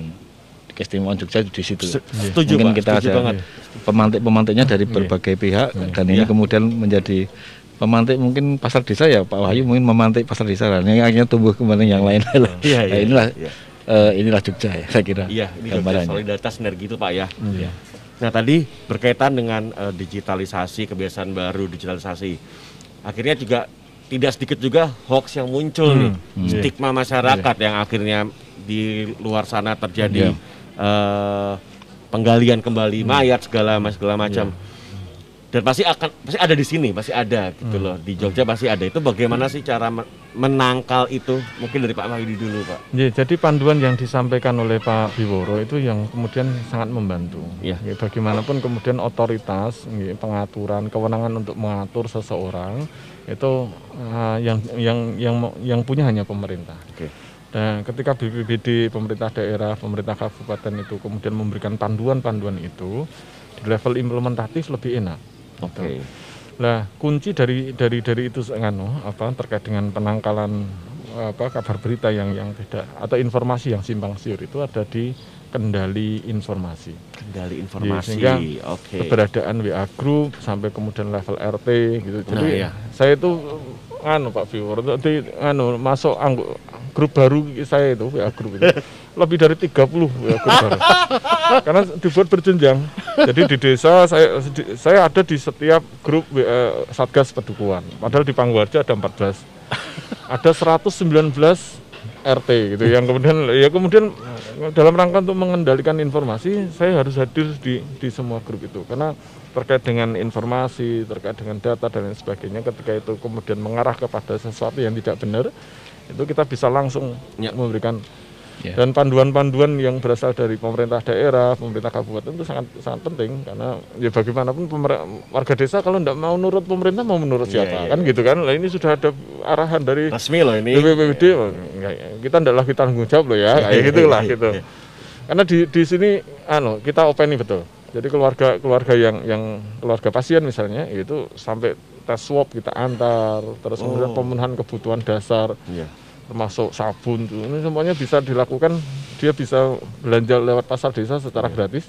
keistimewaan Jogja di situ. Se- setuju, Mungkin Pak, kita setuju ada banget. pemantik-pemantiknya dari berbagai pihak dan ini kemudian menjadi pemantik mungkin pasar desa ya Pak Wahyu mungkin memantik pasar desa dan yang akhirnya tumbuh kembali yang lain. Iya, Nah, iya, inilah iya. eh, inilah Jogja ya saya kira. Iya, ini gambarannya. solidaritas sinergi itu Pak ya. Iya. Nah tadi berkaitan dengan eh, digitalisasi, kebiasaan baru digitalisasi, akhirnya juga tidak sedikit juga hoax yang muncul nih, stigma masyarakat yang akhirnya di luar sana terjadi eh, penggalian kembali mayat segala segala macam. Dan pasti akan pasti ada di sini, pasti ada gitu loh. Di Jogja pasti ada. Itu bagaimana sih cara men- menangkal itu? Mungkin dari Pak Wahyudi dulu, Pak. Ya, jadi panduan yang disampaikan oleh Pak Biworo itu yang kemudian sangat membantu. Iya. Ya, bagaimanapun kemudian otoritas, ya, pengaturan, kewenangan untuk mengatur seseorang itu eh, yang yang yang yang punya hanya pemerintah. Oke. Nah, ketika BPBD, pemerintah daerah, pemerintah kabupaten itu kemudian memberikan panduan-panduan itu di level implementatif lebih enak. Oke. Nah, kunci dari dari dari itu anu apa terkait dengan penangkalan apa kabar berita yang yang tidak atau informasi yang simpang siur itu ada di kendali informasi. Kendali informasi. sehingga Oke. Keberadaan WA group sampai kemudian level RT gitu. Jadi Nah, iya. saya itu anu Pak Viewer, nanti anu masuk anggo- grup baru saya itu WA group itu lebih dari 30 WA group baru. Karena dibuat berjenjang. Jadi di desa saya saya ada di setiap grup WA Satgas Pedukuhan. Padahal di Pangwarja ada 14. Ada 119 RT gitu yang kemudian ya kemudian dalam rangka untuk mengendalikan informasi saya harus hadir di di semua grup itu karena terkait dengan informasi terkait dengan data dan lain sebagainya ketika itu kemudian mengarah kepada sesuatu yang tidak benar itu kita bisa langsung Ya. memberikan Ya. dan panduan-panduan yang berasal dari pemerintah daerah, pemerintah kabupaten itu sangat sangat penting. Karena ya bagaimanapun warga desa kalau tidak mau nurut pemerintah mau menurut Iya, siapa? iya, kan gitu kan? Lah ini sudah ada arahan dari Resmi loh ini. BPPD oh, enggak, kita tidak lagi tanggung jawab loh ya. Kayak gitulah gitu. karena di di sini anu kita open nih betul. Jadi keluarga keluarga yang yang keluarga pasien misalnya itu sampai tes swab kita antar terus kemudian Oh. pemenuhan kebutuhan dasar. Iya. Termasuk sabun ini semuanya bisa dilakukan. Dia bisa belanja lewat pasar desa secara gratis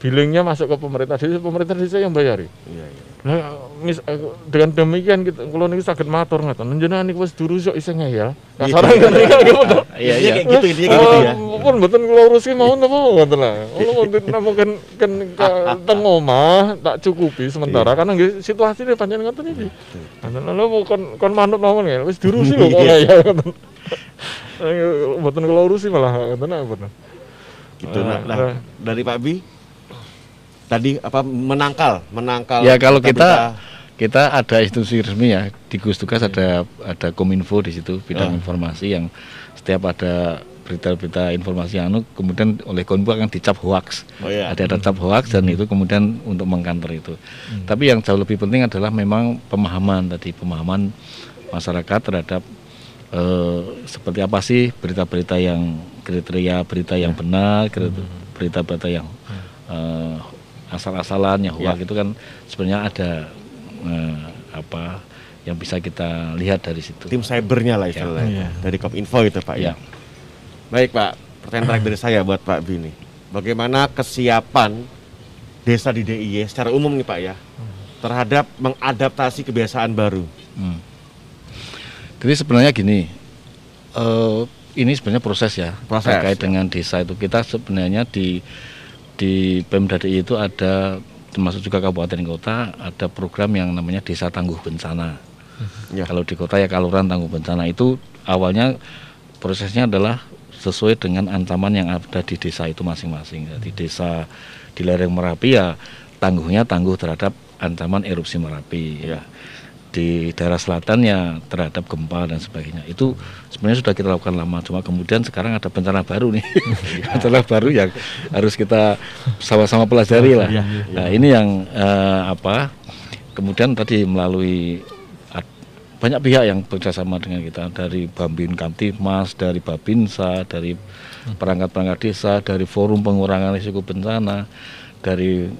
billingnya masuk ke pemerintah desa pemerintah desa yang bayari Iya, iya. Nah, mis, eh, dengan demikian kita kalau niki saged matur ngoten. Njenengan niku wis duru sok isih ngeyel. Kasaran ngoten. Iya, iya. kayak gitu, intinya kayak gitu ya. Pun mboten kula urusi mau napa ngoten lah. Kula wonten namung kan kan ka- teng omah tak cukupi sementara karena nggih situasine pancen ngoten iki. Ngoten lho kon kon manut mawon ya. Wis diurusi lho kok ngeyel ngoten. Eh, Mboten kula urusi malah ngoten mboten. Gitu. Nah, Ah, nah, ah. dari Pak Bi tadi apa menangkal, menangkal. Ya kalau kita kita ada institusi resmi ya di Gugus Tugas ada ada Kominfo di situ bidang Ah. informasi yang setiap ada berita-berita informasi anu kemudian oleh Kominfo akan dicap hoax. Oh iya. Ada data hoax dan itu kemudian untuk mengkanter itu. Tapi yang jauh lebih penting adalah memang pemahaman tadi pemahaman masyarakat terhadap eh, seperti apa sih berita-berita yang kriteria berita yang benar, kriteria- berita-berita yang eh, asal-asalan yang hoax itu kan sebenarnya ada eh, apa yang bisa kita lihat dari situ. tim cybernya lah istilahnya dari Kominfo itu Pak ya. Ya. Baik Pak, pertanyaan terakhir dari saya buat Pak Bi nih. Bagaimana kesiapan desa di DIY secara umum nih Pak ya terhadap mengadaptasi kebiasaan baru? Hmm. Jadi sebenarnya gini, eh, ini sebenarnya proses ya Proses, terkait ya. dengan desa itu kita sebenarnya di di Pemda DIY itu ada termasuk juga kabupaten kota ada program yang namanya Desa Tangguh Bencana. Ya. Kalau di kota ya Kaluran Tangguh Bencana itu awalnya prosesnya adalah sesuai dengan ancaman yang ada di desa itu masing-masing. Di desa di lereng Merapi ya tangguhnya tangguh terhadap ancaman erupsi Merapi. Ya. Di daerah selatan ya terhadap gempa dan sebagainya. Itu sebenarnya sudah kita lakukan lama. Cuma kemudian sekarang ada bencana baru nih. bencana baru yang harus kita sama-sama pelajari lah. Nah ini yang eh, apa? Kemudian tadi melalui banyak pihak yang bekerjasama dengan kita dari Bambin Kamtipmas, dari Babinsa, dari perangkat-perangkat desa, dari Forum Pengurangan Risiko Bencana, dari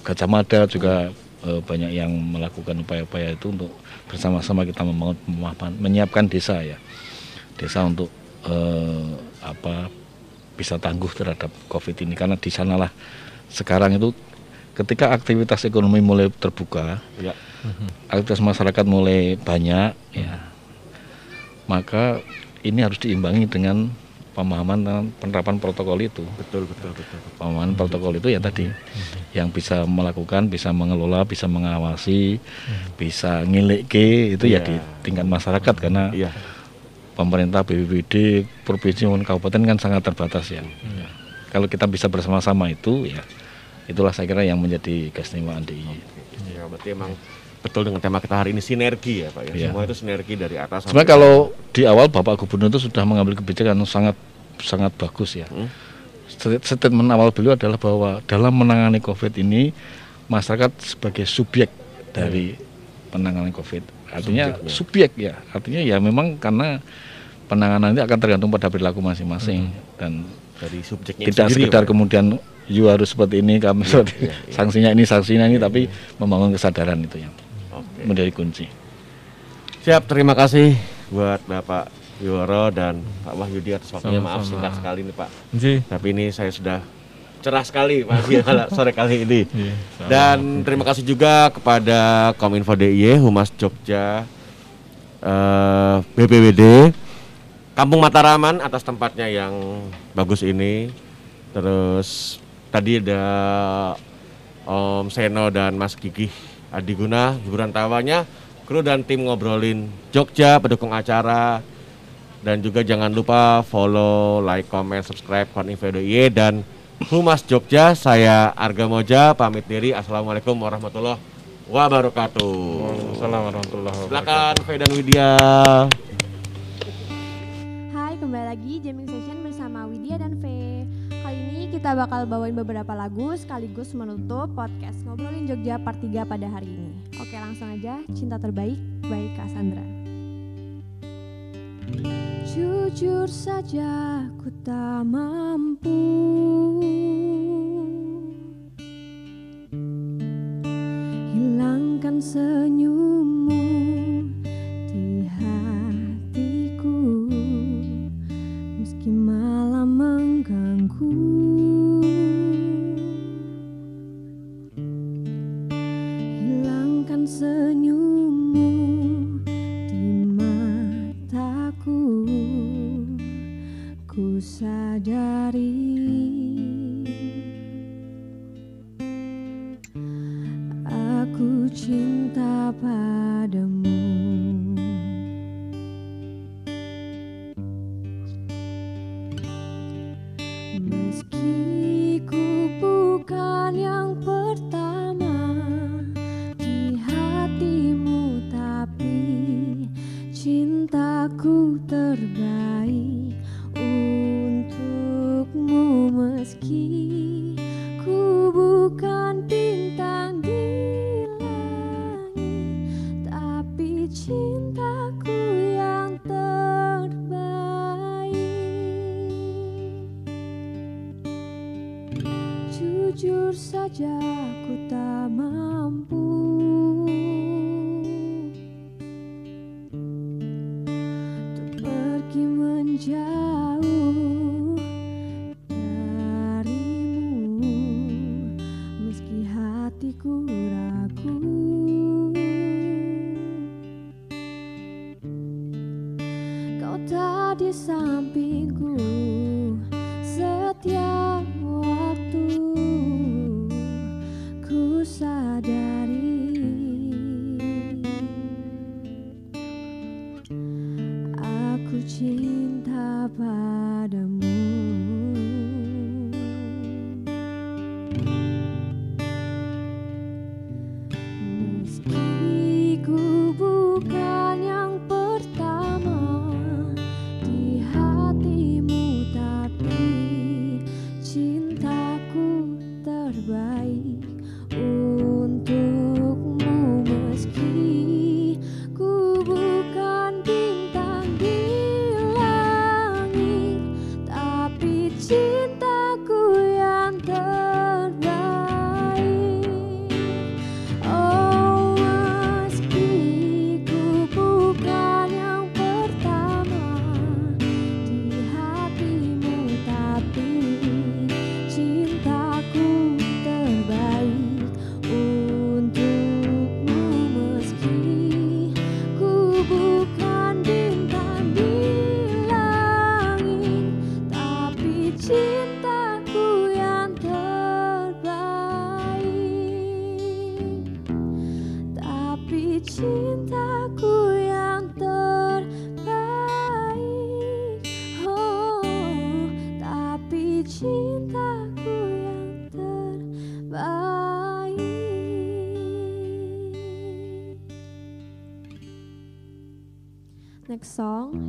Gajah Mada juga banyak yang melakukan upaya-upaya itu untuk bersama-sama kita membangun pemahaman, menyiapkan desa ya, desa untuk eh, apa bisa tangguh terhadap COVID ini. Karena di sanalah sekarang itu ketika aktivitas ekonomi mulai terbuka, Ya. aktivitas masyarakat mulai banyak ya. maka ini harus diimbangi dengan pemahaman tentang penerapan protokol itu. Betul betul betul. pemahaman protokol itu ya tadi yang bisa melakukan bisa mengelola bisa mengawasi bisa ngilik itu ya Iya. di tingkat masyarakat karena Iya. pemerintah BPBD provinsi maupun kabupaten kan sangat terbatas ya. Kalau kita bisa bersama-sama itu ya itulah saya kira yang menjadi keistimewaan DIY Ya, berarti emang betul dengan tema kita hari ini sinergi ya Pak ya. Iya. Semua itu sinergi dari atas. Sebenarnya kalau di awal Bapak Gubernur itu sudah mengambil kebijakan yang sangat sangat bagus ya. Hmm. Stat- Statement awal beliau adalah bahwa dalam menangani COVID ini masyarakat sebagai subjek dari penanganan COVID. Artinya Subjeknya. subjek ya. Artinya ya memang karena penanganan itu akan tergantung pada perilaku masing-masing dan dari subjeknya tidak sendiri, sekedar Pak. kemudian you harus seperti ini kami seperti iya, iya. sanksinya ini sanksinya ini tapi membangun kesadaran itu yang Oke. menjadi kunci. Siap, terima kasih buat Bapak Yuworo dan Pak Wahyudi atas waktunya. Maaf singkat sekali nih Pak. Nggih. Tapi ini saya sudah cerah sekali Pak Gila, sore kali ini. Dan terima kasih juga kepada Kominfo DIY, Humas Jogja, eh, BPWD, Kampung Mataraman atas tempatnya yang bagus ini. Terus tadi ada Om Seno dan Mas Gigih Adiguna, hiburan tawanya, kru dan tim ngobrolin Jogja, pendukung acara, dan juga jangan lupa follow, like, comment, subscribe Kominfo DIY dan Humas Jogja, saya Arga Moja, pamit diri. Assalamualaikum warahmatullahi wabarakatuh. Waalaikumsalam warahmatullahi wabarakatuh. Silakan Fe dan Widya. Hai, kembali lagi jamming kita bakal bawain beberapa lagu sekaligus menutup podcast Ngobrolin Jogja part 3 pada hari ini. Oke, langsung aja. Cinta terbaik by Cassandra. Jujur saja ku tak mampu Hilangkan senyummu di hatiku Meski malam mengganggu Ku sadari Aku cinta padamu. Meski ku bukan yang pertama di hatimu Tapi cintaku terbaik Meski ku bukan bintang di langit Tapi cintaku yang terbaik. Jujur saja ku tak mampu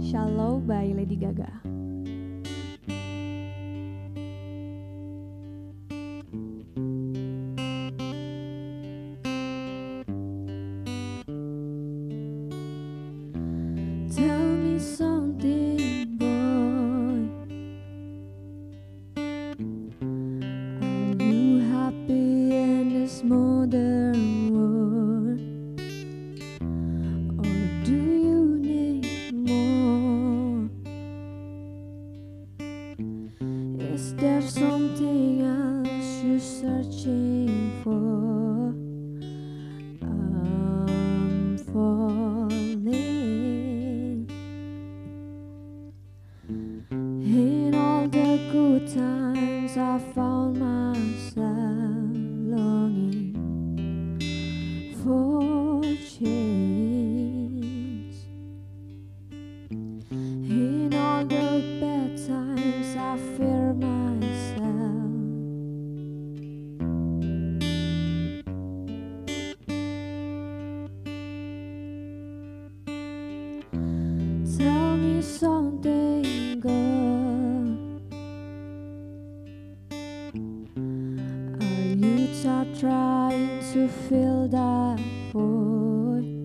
Shallow by Lady Gaga. to fill that void.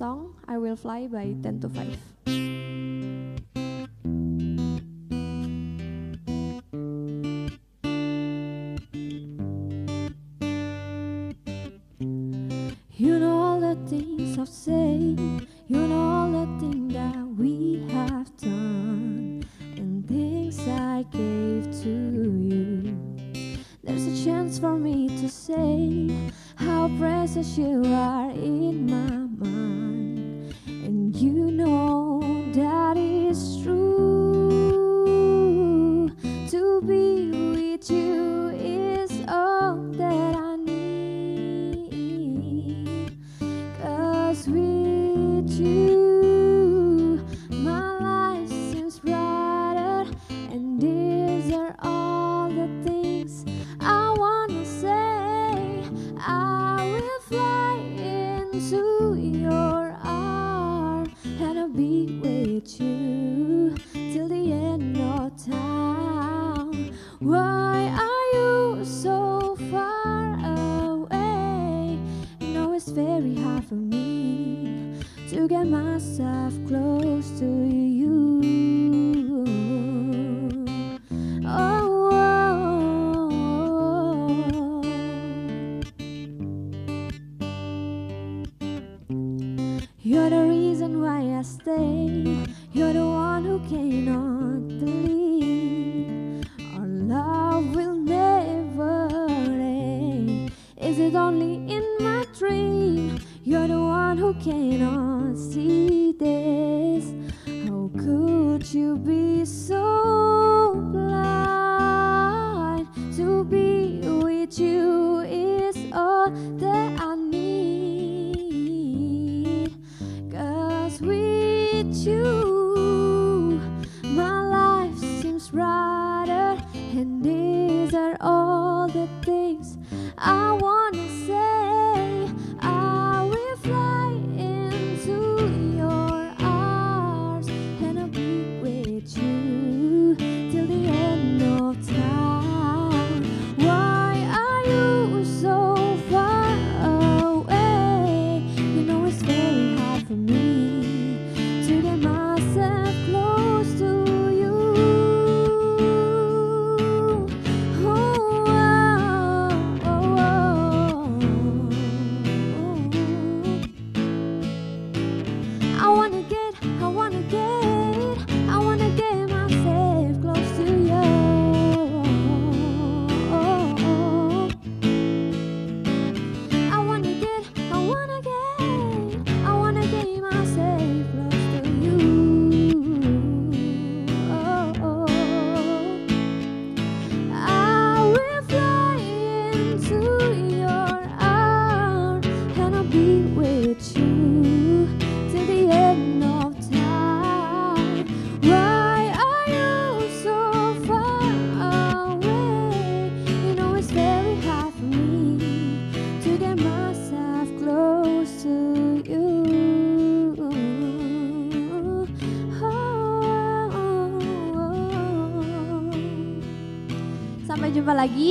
song, I will fly by 10 to 5.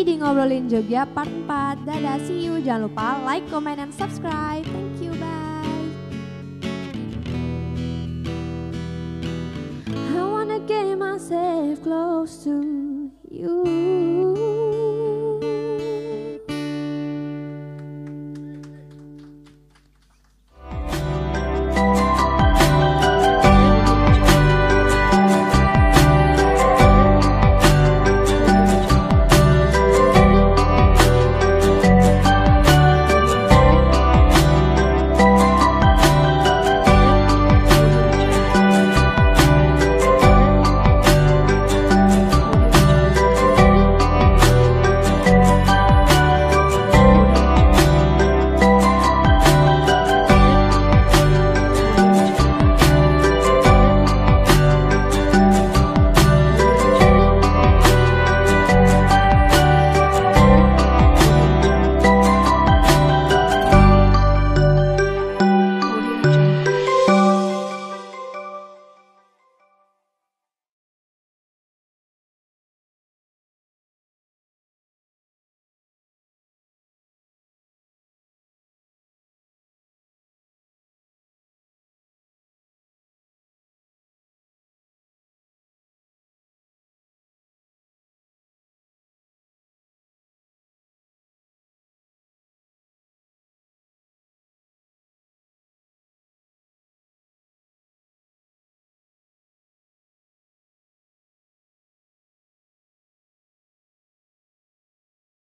di Ngobrolin Jogja part 4. Dadah, see you. Jangan lupa like, comment, and subscribe. Thank you.